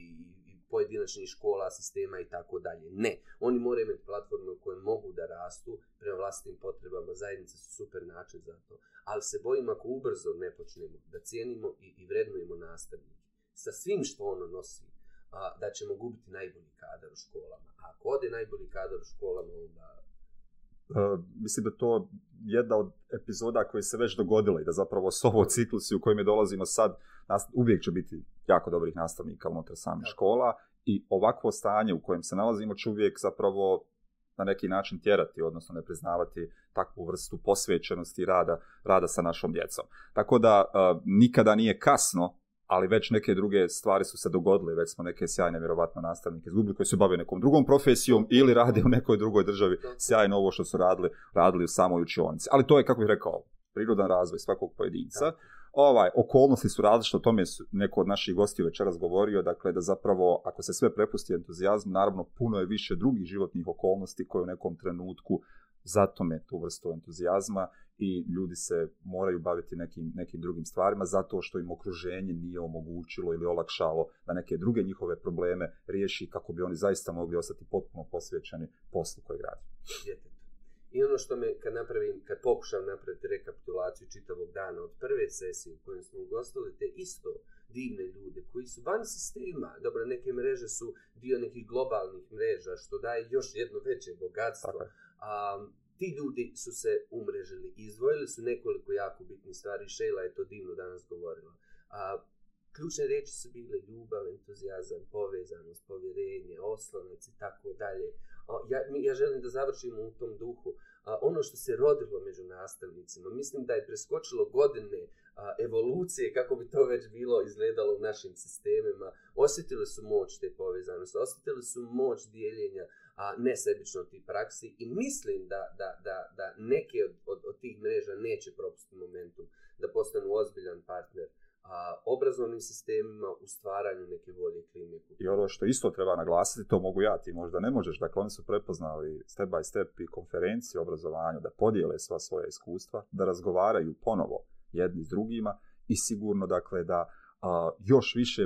A: i pojedinačnih škola, sistema i tako dalje. Ne. Oni moraju imati platformu u kojoj mogu da rastu prema vlastnim potrebama. Zajednice su super način za to. Ali se bojim ako ubrzo ne počnemo da cijenimo i, i vrednujemo nastavnike sa svim što ono nosi, a, da ćemo gubiti najbolji kadar u školama. A ako ode najbolji kadar u školama, onda
B: Eh, mislim da to jedna od epizoda koje se već dogodila i da zapravo s ovo ciklusi u kojim je dolazimo sad, uvijek će biti jako dobrih nastavnika unutar same škola i ovakvo stanje u kojem se nalazimo će uvijek zapravo na neki način tjerati, odnosno ne priznavati takvu vrstu posvećenosti rada, rada sa našom djecom. Tako da eh, nikada nije kasno ali već neke druge stvari su se dogodile, već smo neke sjajne, vjerovatno, nastavnike izgubili koji se bave nekom drugom profesijom ili rade u nekoj drugoj državi. Sjajno ovo što su radili, radili u samoj učionici. Ali to je, kako bih rekao, prirodan razvoj svakog pojedinca. Ovaj, okolnosti su različite, o tome je neko od naših gostiju večeras govorio, dakle da zapravo ako se sve prepusti entuzijazmu, naravno puno je više drugih životnih okolnosti koje u nekom trenutku zatome tu vrstu entuzijazma i ljudi se moraju baviti nekim, nekim drugim stvarima zato što im okruženje nije omogućilo ili olakšalo da neke druge njihove probleme riješi kako bi oni zaista mogli ostati potpuno posvećeni poslu koji radi.
A: I ono što me kad napravim, kad pokušam napraviti rekapitulaciju čitavog dana od prve sesije u kojoj smo ugostili te isto divne ljude koji su van sistema, dobro neke mreže su dio nekih globalnih mreža što daje još jedno veće bogatstvo, okay. A, ti ljudi su se umrežili, izdvojili su nekoliko jako bitnih stvari, Sheila je to divno danas govorila. A, ključne reči su bile ljubav, entuzijazam, povezanost, povjerenje, oslonac i tako dalje. A, ja, ja želim da završimo u tom duhu. A, ono što se rodilo među nastavnicima, mislim da je preskočilo godine a, evolucije, kako bi to već bilo izgledalo u našim sistemima, osjetili su moć te povezanosti, osjetili su moć dijeljenja, a, nesebično ti praksi i mislim da, da, da, da neke od, od, od tih mreža neće propustiti momentum da postanu ozbiljan partner a, obrazovnim sistemima u stvaranju neke volje klinike.
B: I ono što isto treba naglasiti, to mogu ja ti, možda ne možeš, dakle oni su prepoznali step by step i konferenciju obrazovanja, da podijele sva svoja iskustva, da razgovaraju ponovo jedni s drugima i sigurno dakle da a, još više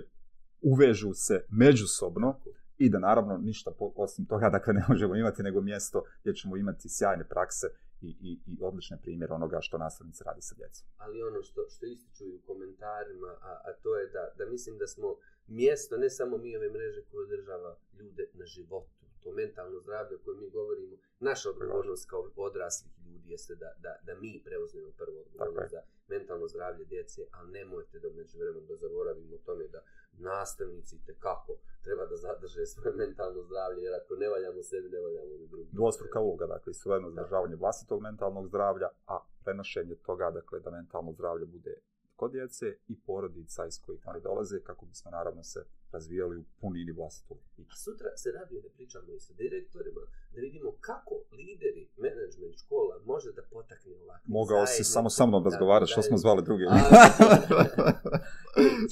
B: uvežu se međusobno, i da naravno ništa po, osim toga dakle ne možemo imati nego mjesto gdje ćemo imati sjajne prakse i, i, i odlične primjere onoga što nastavnici radi sa djecom.
A: Ali ono što, što ističu u komentarima, a, a to je da, da mislim da smo mjesto, ne samo mi ove mreže koje održava ljude na životu, to mentalno zdravlje o kojem mi govorimo, naša odgovornost kao odraslih ljudi jeste da, da, da mi preuzmemo prvo odgovornost za mentalno zdravlje djece, ali nemojte da među vremenu da zaboravimo tome da nastavnici te kako treba da zadrže svoje mentalno zdravlje, jer ako ne valjamo sebi, ne valjamo
B: ni drugim. Dvostruka uloga, dakle, istovremeno zadržavanje vlastitog mentalnog zdravlja, a prenošenje toga, dakle, da mentalno zdravlje bude kod djece i porodica iz kojih oni dolaze, kako bismo naravno se razvijali u punini vlastitu.
A: A sutra se radi da pričamo i sa direktorima, da vidimo kako lideri management škola može da potakne ovakve
B: Mogao si samo sa mnom razgovarati, što smo zvali druge. A,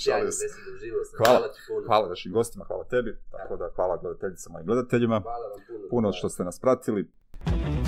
A: Čajno, se.
B: Hvala, hvala, ti puno. hvala našim gostima, hvala tebi, tako da hvala gledateljicama i gledateljima. Hvala vam puno. Puno što ste nas pratili. Hvala.